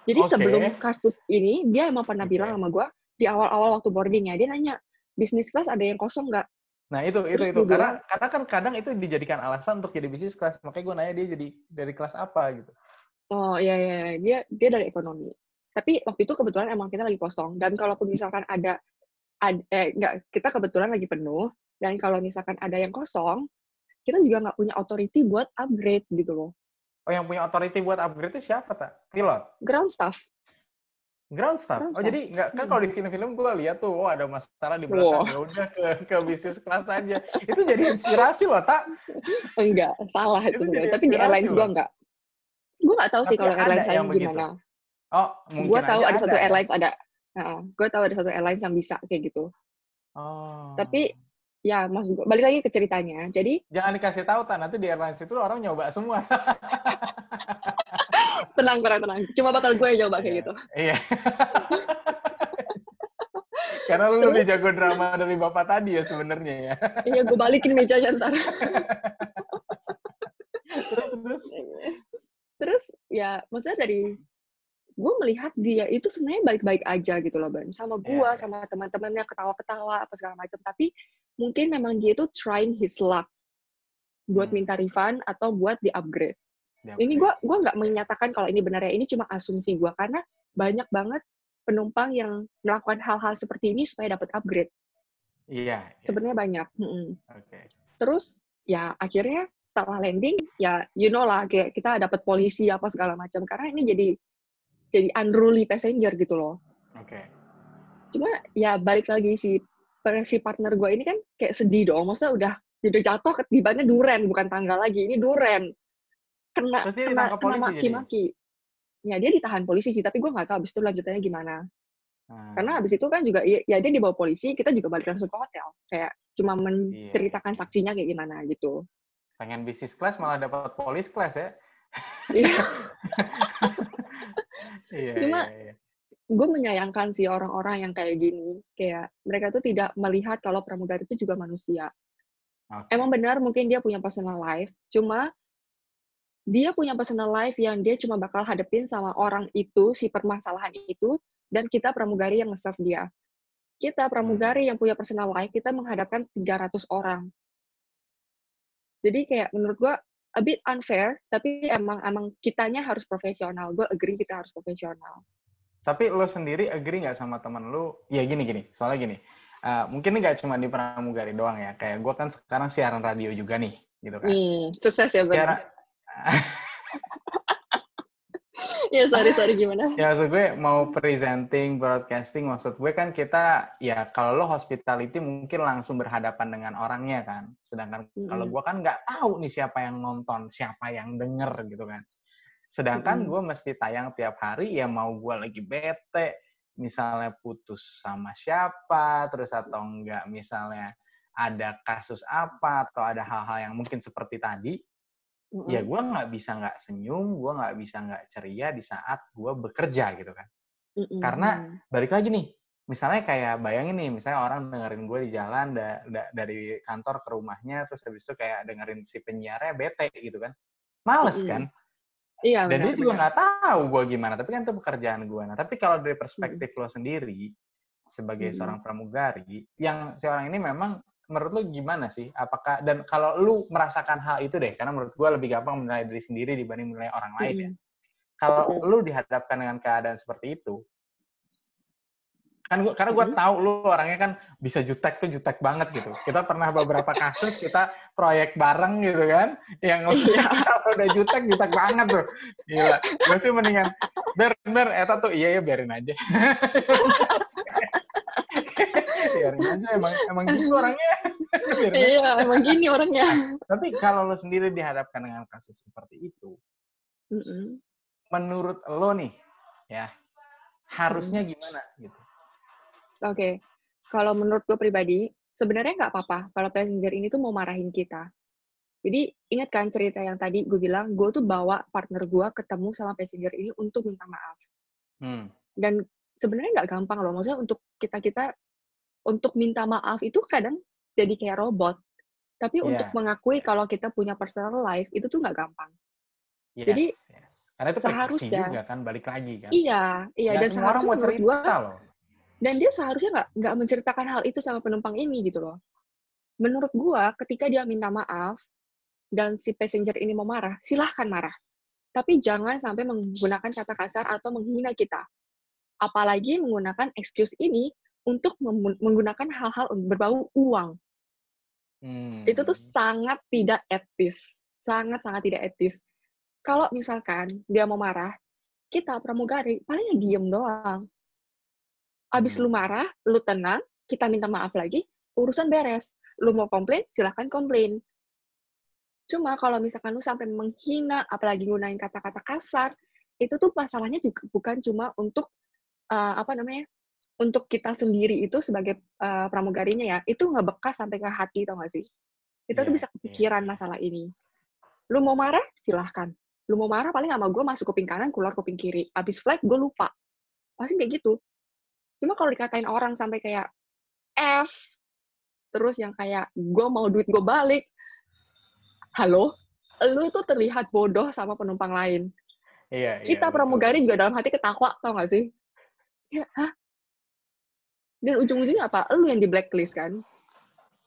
[SPEAKER 2] Jadi okay. sebelum kasus ini, dia emang pernah okay. bilang sama gua di awal-awal waktu boarding ya, dia nanya, bisnis class ada yang kosong nggak?
[SPEAKER 1] Nah itu itu itu karena karena kan kadang itu dijadikan alasan untuk jadi bisnis kelas makanya gue nanya dia jadi dari kelas apa gitu.
[SPEAKER 2] Oh iya, iya iya dia dia dari ekonomi. Tapi waktu itu kebetulan emang kita lagi kosong dan kalaupun misalkan ada, ad, eh enggak kita kebetulan lagi penuh dan kalau misalkan ada yang kosong, kita juga nggak punya authority buat upgrade gitu loh.
[SPEAKER 1] Oh yang punya authority buat upgrade itu siapa tak? Pilot.
[SPEAKER 2] Ground staff.
[SPEAKER 1] Ground staff.
[SPEAKER 2] Ground
[SPEAKER 1] oh
[SPEAKER 2] staff.
[SPEAKER 1] jadi nggak kan
[SPEAKER 2] Hmm.
[SPEAKER 1] kalau di film-film gue lihat tuh, oh ada masalah di belakang,
[SPEAKER 2] Wow.
[SPEAKER 1] ya udah ke ke bisnis kelas aja. itu jadi inspirasi loh tak?
[SPEAKER 2] Enggak, salah
[SPEAKER 1] Itu
[SPEAKER 2] itu. Tapi di airlines gua
[SPEAKER 1] loh.
[SPEAKER 2] enggak. Gue nggak tahu sih kalau airlines lain
[SPEAKER 1] begitu.
[SPEAKER 2] gimana.
[SPEAKER 1] Oh mungkin
[SPEAKER 2] Gue tahu ada satu
[SPEAKER 1] ya.
[SPEAKER 2] airlines ada. gue tahu ada satu airlines yang bisa kayak gitu.
[SPEAKER 1] Oh.
[SPEAKER 2] Tapi ya maksud gue balik lagi ke ceritanya. Jadi
[SPEAKER 1] jangan dikasih tahu tak nanti di airlines itu orang nyoba semua.
[SPEAKER 2] tenang tenang tenang. Cuma bakal gue yang coba kayak
[SPEAKER 1] Iya.
[SPEAKER 2] gitu.
[SPEAKER 1] Iya. Karena lu
[SPEAKER 2] Terus?
[SPEAKER 1] lebih jago drama dari bapak tadi ya sebenarnya ya.
[SPEAKER 2] Iya gue balikin mejanya ntar.
[SPEAKER 1] Terus, terus.
[SPEAKER 2] Ya maksudnya dari gue melihat dia itu sebenarnya baik-baik aja gitu loh ban sama gue
[SPEAKER 1] iya.
[SPEAKER 2] sama teman-temannya ketawa-ketawa apa segala macam tapi mungkin memang dia itu trying his luck buat
[SPEAKER 1] Hmm.
[SPEAKER 2] minta refund atau buat di upgrade
[SPEAKER 1] Ya,
[SPEAKER 2] ini
[SPEAKER 1] oke.
[SPEAKER 2] gua nggak menyatakan kalau ini benar ya ini cuma asumsi gua karena banyak banget penumpang yang melakukan hal-hal seperti ini supaya dapat upgrade
[SPEAKER 1] Iya. iya.
[SPEAKER 2] sebenarnya banyak Mm-mm.
[SPEAKER 1] Oke.
[SPEAKER 2] terus ya akhirnya setelah landing ya you know lah kayak kita dapat polisi apa segala macam karena ini jadi jadi unruly passenger gitu loh
[SPEAKER 1] Oke.
[SPEAKER 2] cuma ya balik lagi si si partner gue ini kan kayak sedih dong maksudnya udah udah jatuh ketibannya duren bukan tangga lagi ini duren kena
[SPEAKER 1] Terus dia
[SPEAKER 2] kena, kena
[SPEAKER 1] polisi jadi?
[SPEAKER 2] maki-maki ya dia ditahan polisi sih tapi gue nggak tahu abis itu lanjutannya gimana
[SPEAKER 1] Nah,
[SPEAKER 2] karena abis itu kan juga ya, ya dia dibawa polisi kita juga balik langsung ke hotel kayak cuma
[SPEAKER 1] Iya.
[SPEAKER 2] menceritakan saksinya kayak gimana gitu
[SPEAKER 1] pengen bisnis class malah dapat polis class ya.
[SPEAKER 2] Iya.
[SPEAKER 1] Iya.
[SPEAKER 2] Cuma-
[SPEAKER 1] iya.
[SPEAKER 2] Gue menyayangkan sih orang-orang yang kayak gini kayak mereka tuh tidak melihat kalau pramugari itu juga manusia
[SPEAKER 1] Oke.
[SPEAKER 2] emang benar mungkin dia punya personal life, cuma dia punya personal life yang dia cuma bakal hadepin sama orang itu, si permasalahan itu, dan kita pramugari yang nge-serve dia. Kita pramugari yang punya personal life, kita menghadapkan 300 orang. Jadi kayak menurut gua a bit unfair, tapi emang emang kitanya harus profesional. Gue agree kita harus profesional.
[SPEAKER 1] Tapi lo sendiri agree nggak sama temen lo? Ya gini gini, soalnya gini. eh, mungkin nggak cuma di pramugari doang ya. Kayak gue kan sekarang siaran radio juga nih, gitu kan.
[SPEAKER 2] Hmm, sukses ya
[SPEAKER 1] Siaran,
[SPEAKER 2] benar. Ya sorry sorry gimana?
[SPEAKER 1] ya maksud gue mau presenting, broadcasting, maksud gue kan kita ya kalau lo hospitality mungkin langsung berhadapan dengan orangnya kan. Sedangkan kalau
[SPEAKER 2] Mm-mm.
[SPEAKER 1] gue kan nggak tahu nih siapa yang nonton, siapa yang denger gitu kan. Sedangkan gue mesti tayang tiap hari ya mau gue lagi bete, misalnya putus sama siapa, terus atau enggak misalnya ada kasus apa atau ada hal-hal yang mungkin seperti tadi, ya gue nggak bisa nggak senyum, gue nggak bisa nggak ceria di saat gue bekerja gitu kan.
[SPEAKER 2] Mm-mm.
[SPEAKER 1] karena- Balik lagi nih, misalnya kayak bayangin nih, misalnya orang dengerin gue di jalan da- da- dari kantor ke rumahnya, terus habis itu kayak dengerin si penyiarnya bete gitu kan. Males
[SPEAKER 2] Mm-mm.
[SPEAKER 1] kan?
[SPEAKER 2] Iya
[SPEAKER 1] Dan
[SPEAKER 2] benar.
[SPEAKER 1] dia juga nggak tahu gue gimana, tapi kan itu pekerjaan gue. Nah, tapi kalau dari perspektif lo sendiri, sebagai
[SPEAKER 2] Mm-mm.
[SPEAKER 1] seorang pramugari, yang seorang ini memang menurut lo gimana sih? Apakah dan kalau lu merasakan hal itu deh, karena menurut gue lebih gampang menilai diri sendiri dibanding menilai orang lain ya.
[SPEAKER 2] Mm-mm.
[SPEAKER 1] Kalau
[SPEAKER 2] Mm-mm.
[SPEAKER 1] lu dihadapkan dengan keadaan seperti itu, kan gua, karena gue
[SPEAKER 2] Mm-mm.
[SPEAKER 1] tahu lu orangnya kan bisa jutek tuh jutek banget gitu. Kita pernah beberapa kasus kita proyek bareng gitu kan, yang
[SPEAKER 2] Iya.
[SPEAKER 1] kalau udah jutek jutek banget tuh. Gila, gue sih mendingan ber ber eta tuh iya ya biarin aja. biarin aja emang emang gitu orangnya. Biarin aja.
[SPEAKER 2] Iya, emang gini orangnya.
[SPEAKER 1] Tapi kalau lo sendiri dihadapkan dengan kasus seperti itu,
[SPEAKER 2] Mm-mm.
[SPEAKER 1] menurut lo nih ya harusnya gimana gitu?
[SPEAKER 2] Oke, kalau menurut gue pribadi, sebenarnya nggak apa-apa kalau passenger ini tuh mau marahin kita. Jadi ingat kan cerita yang tadi gue bilang, gue tuh bawa partner gue ketemu sama passenger ini untuk minta maaf.
[SPEAKER 1] Hmm.
[SPEAKER 2] Dan sebenarnya nggak gampang loh, maksudnya untuk kita kita untuk minta maaf itu kadang jadi kayak robot. Tapi
[SPEAKER 1] Iya.
[SPEAKER 2] untuk mengakui kalau kita punya personal life itu tuh nggak gampang.
[SPEAKER 1] Yes,
[SPEAKER 2] Jadi,
[SPEAKER 1] yes. karena itu
[SPEAKER 2] seharusnya-
[SPEAKER 1] juga kan balik lagi kan.
[SPEAKER 2] Iya, iya.
[SPEAKER 1] Nggak
[SPEAKER 2] Dan
[SPEAKER 1] semua orang mau cerita
[SPEAKER 2] gue,
[SPEAKER 1] loh.
[SPEAKER 2] Dan dia seharusnya nggak nggak menceritakan hal itu sama penumpang ini gitu loh. Menurut gua, ketika dia minta maaf dan si passenger ini mau marah, silahkan marah. tapi jangan sampai menggunakan kata kasar atau menghina kita. Apalagi menggunakan excuse ini untuk menggunakan hal-hal berbau uang. Hmm. Itu tuh sangat tidak etis. Sangat-sangat tidak etis. Kalau misalkan dia mau marah, kita pramugari paling ya diem doang. Abis hmm. lu marah, lu tenang, kita minta maaf lagi, urusan beres. Lu mau komplain, silahkan komplain. Cuma kalau misalkan lu sampai menghina, apalagi gunain kata-kata kasar, itu tuh masalahnya juga bukan cuma untuk uh, apa namanya untuk kita sendiri itu sebagai uh, pramugarinya ya, itu nggak bekas sampai ke hati, tau gak sih? Kita yeah, tuh iya, bisa kepikiran yeah. masalah ini. Lu mau marah, silahkan. Lu mau marah, paling sama gue masuk kuping kanan, keluar kuping kiri. Abis flight, gue lupa. Pasti kayak gitu. Cuma kalau dikatain orang sampai kayak F, terus yang kayak gue mau duit gue balik, halo, lu tuh terlihat bodoh sama penumpang lain. Iya, Kita iya, pramugari juga dalam hati ketawa, tau gak sih? Ya, hah? Dan ujung-ujungnya apa? Lu yang di blacklist kan?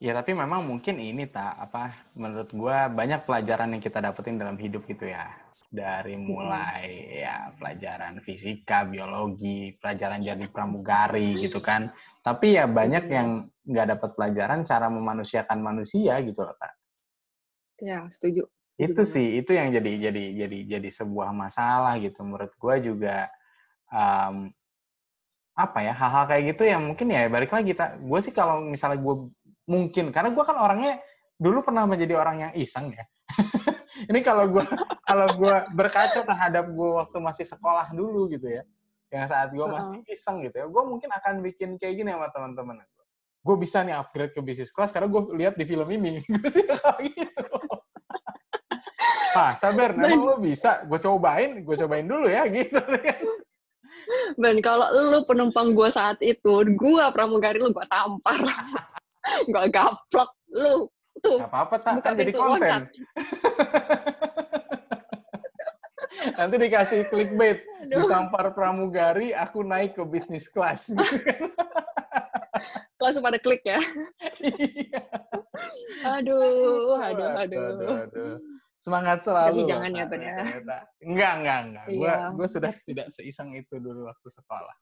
[SPEAKER 1] Ya tapi memang mungkin ini tak apa menurut gua banyak pelajaran yang kita dapetin dalam hidup gitu ya. Dari mulai hmm. ya pelajaran fisika, biologi, pelajaran jadi pramugari gitu kan. Tapi ya banyak yang nggak dapat pelajaran cara memanusiakan manusia gitu loh, tak.
[SPEAKER 2] Ya, setuju.
[SPEAKER 1] Itu sih, itu yang jadi jadi jadi jadi sebuah masalah gitu menurut gua juga um, apa ya hal-hal kayak gitu yang mungkin ya balik lagi kita gue sih kalau misalnya gue mungkin karena gue kan orangnya dulu pernah menjadi orang yang iseng ya ini kalau gue kalau gue berkaca terhadap gue waktu masih sekolah dulu gitu ya yang saat gue masih iseng gitu ya gue mungkin akan bikin kayak gini sama teman-teman gue bisa nih upgrade ke bisnis kelas karena gue lihat di film ini gitu. Ah, sabar, emang lo bisa? Gue cobain, gue cobain dulu ya, gitu.
[SPEAKER 2] Ben, kalau lu penumpang gue saat itu, gue pramugari lu gue tampar. gue gaplok lu. Tuh.
[SPEAKER 1] Gak apa-apa, tak. Kan jadi konten. Nanti dikasih clickbait. Aduh. Ditampar pramugari, aku naik ke bisnis kelas.
[SPEAKER 2] Langsung pada klik ya. Iya. aduh, aduh, aduh. aduh, aduh
[SPEAKER 1] semangat selalu.
[SPEAKER 2] Tapi jangan ya, Ben ya.
[SPEAKER 1] Enggak, enggak, enggak. Gue iya. gue sudah tidak seiseng itu dulu waktu sekolah.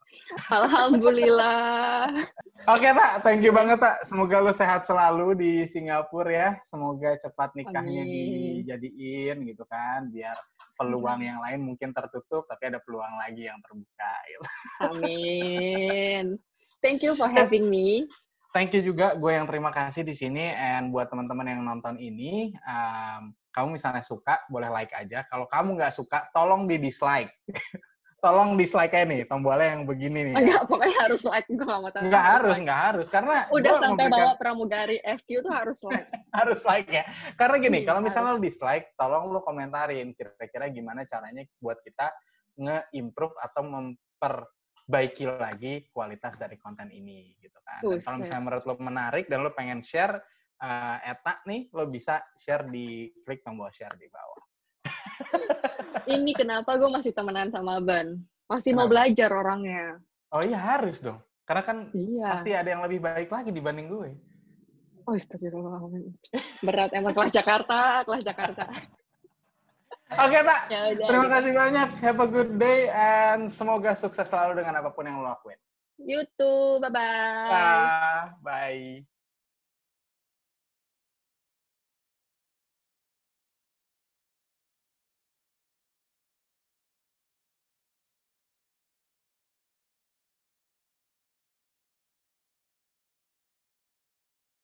[SPEAKER 2] Alhamdulillah.
[SPEAKER 1] Oke, Pak. Thank you banget, Pak. Semoga lo sehat selalu di Singapura ya. Semoga cepat nikahnya Amin. dijadiin gitu kan, biar peluang yang lain mungkin tertutup, tapi ada peluang lagi yang terbuka. Gitu.
[SPEAKER 2] Amin. Thank you for having me.
[SPEAKER 1] Thank you juga, gue yang terima kasih di sini. And buat teman-teman yang nonton ini, um, kamu misalnya suka, boleh like aja. Kalau kamu nggak suka, tolong di dislike. tolong dislike aja nih, tombolnya yang begini nih.
[SPEAKER 2] Enggak, ya. pokoknya harus like. Gue nggak mau
[SPEAKER 1] Nggak harus, nggak harus. Karena
[SPEAKER 2] udah sampai memberikan... bawa pramugari SQ tuh harus like.
[SPEAKER 1] harus like ya. Karena gini, hmm, kalau misalnya harus. lu dislike, tolong lu komentarin kira-kira gimana caranya buat kita nge-improve atau memperbaiki lagi kualitas dari konten ini gitu kan. kalau misalnya menurut lo menarik dan lo pengen share, uh, Eta nih, lo bisa share di klik tombol share di bawah.
[SPEAKER 2] Ini kenapa gue masih temenan sama Ban? Masih kenapa? mau belajar orangnya.
[SPEAKER 1] Oh iya harus dong. Karena kan iya. pasti ada yang lebih baik lagi dibanding gue.
[SPEAKER 2] Oh astagfirullahaladzim. Berat emang kelas Jakarta, kelas Jakarta.
[SPEAKER 1] Oke, okay, Pak. Ya, Terima kasih banyak. Have a good day and semoga sukses selalu dengan apa pun yang lo lakuin.
[SPEAKER 2] YouTube. Bye-bye.
[SPEAKER 1] Bye. Bye.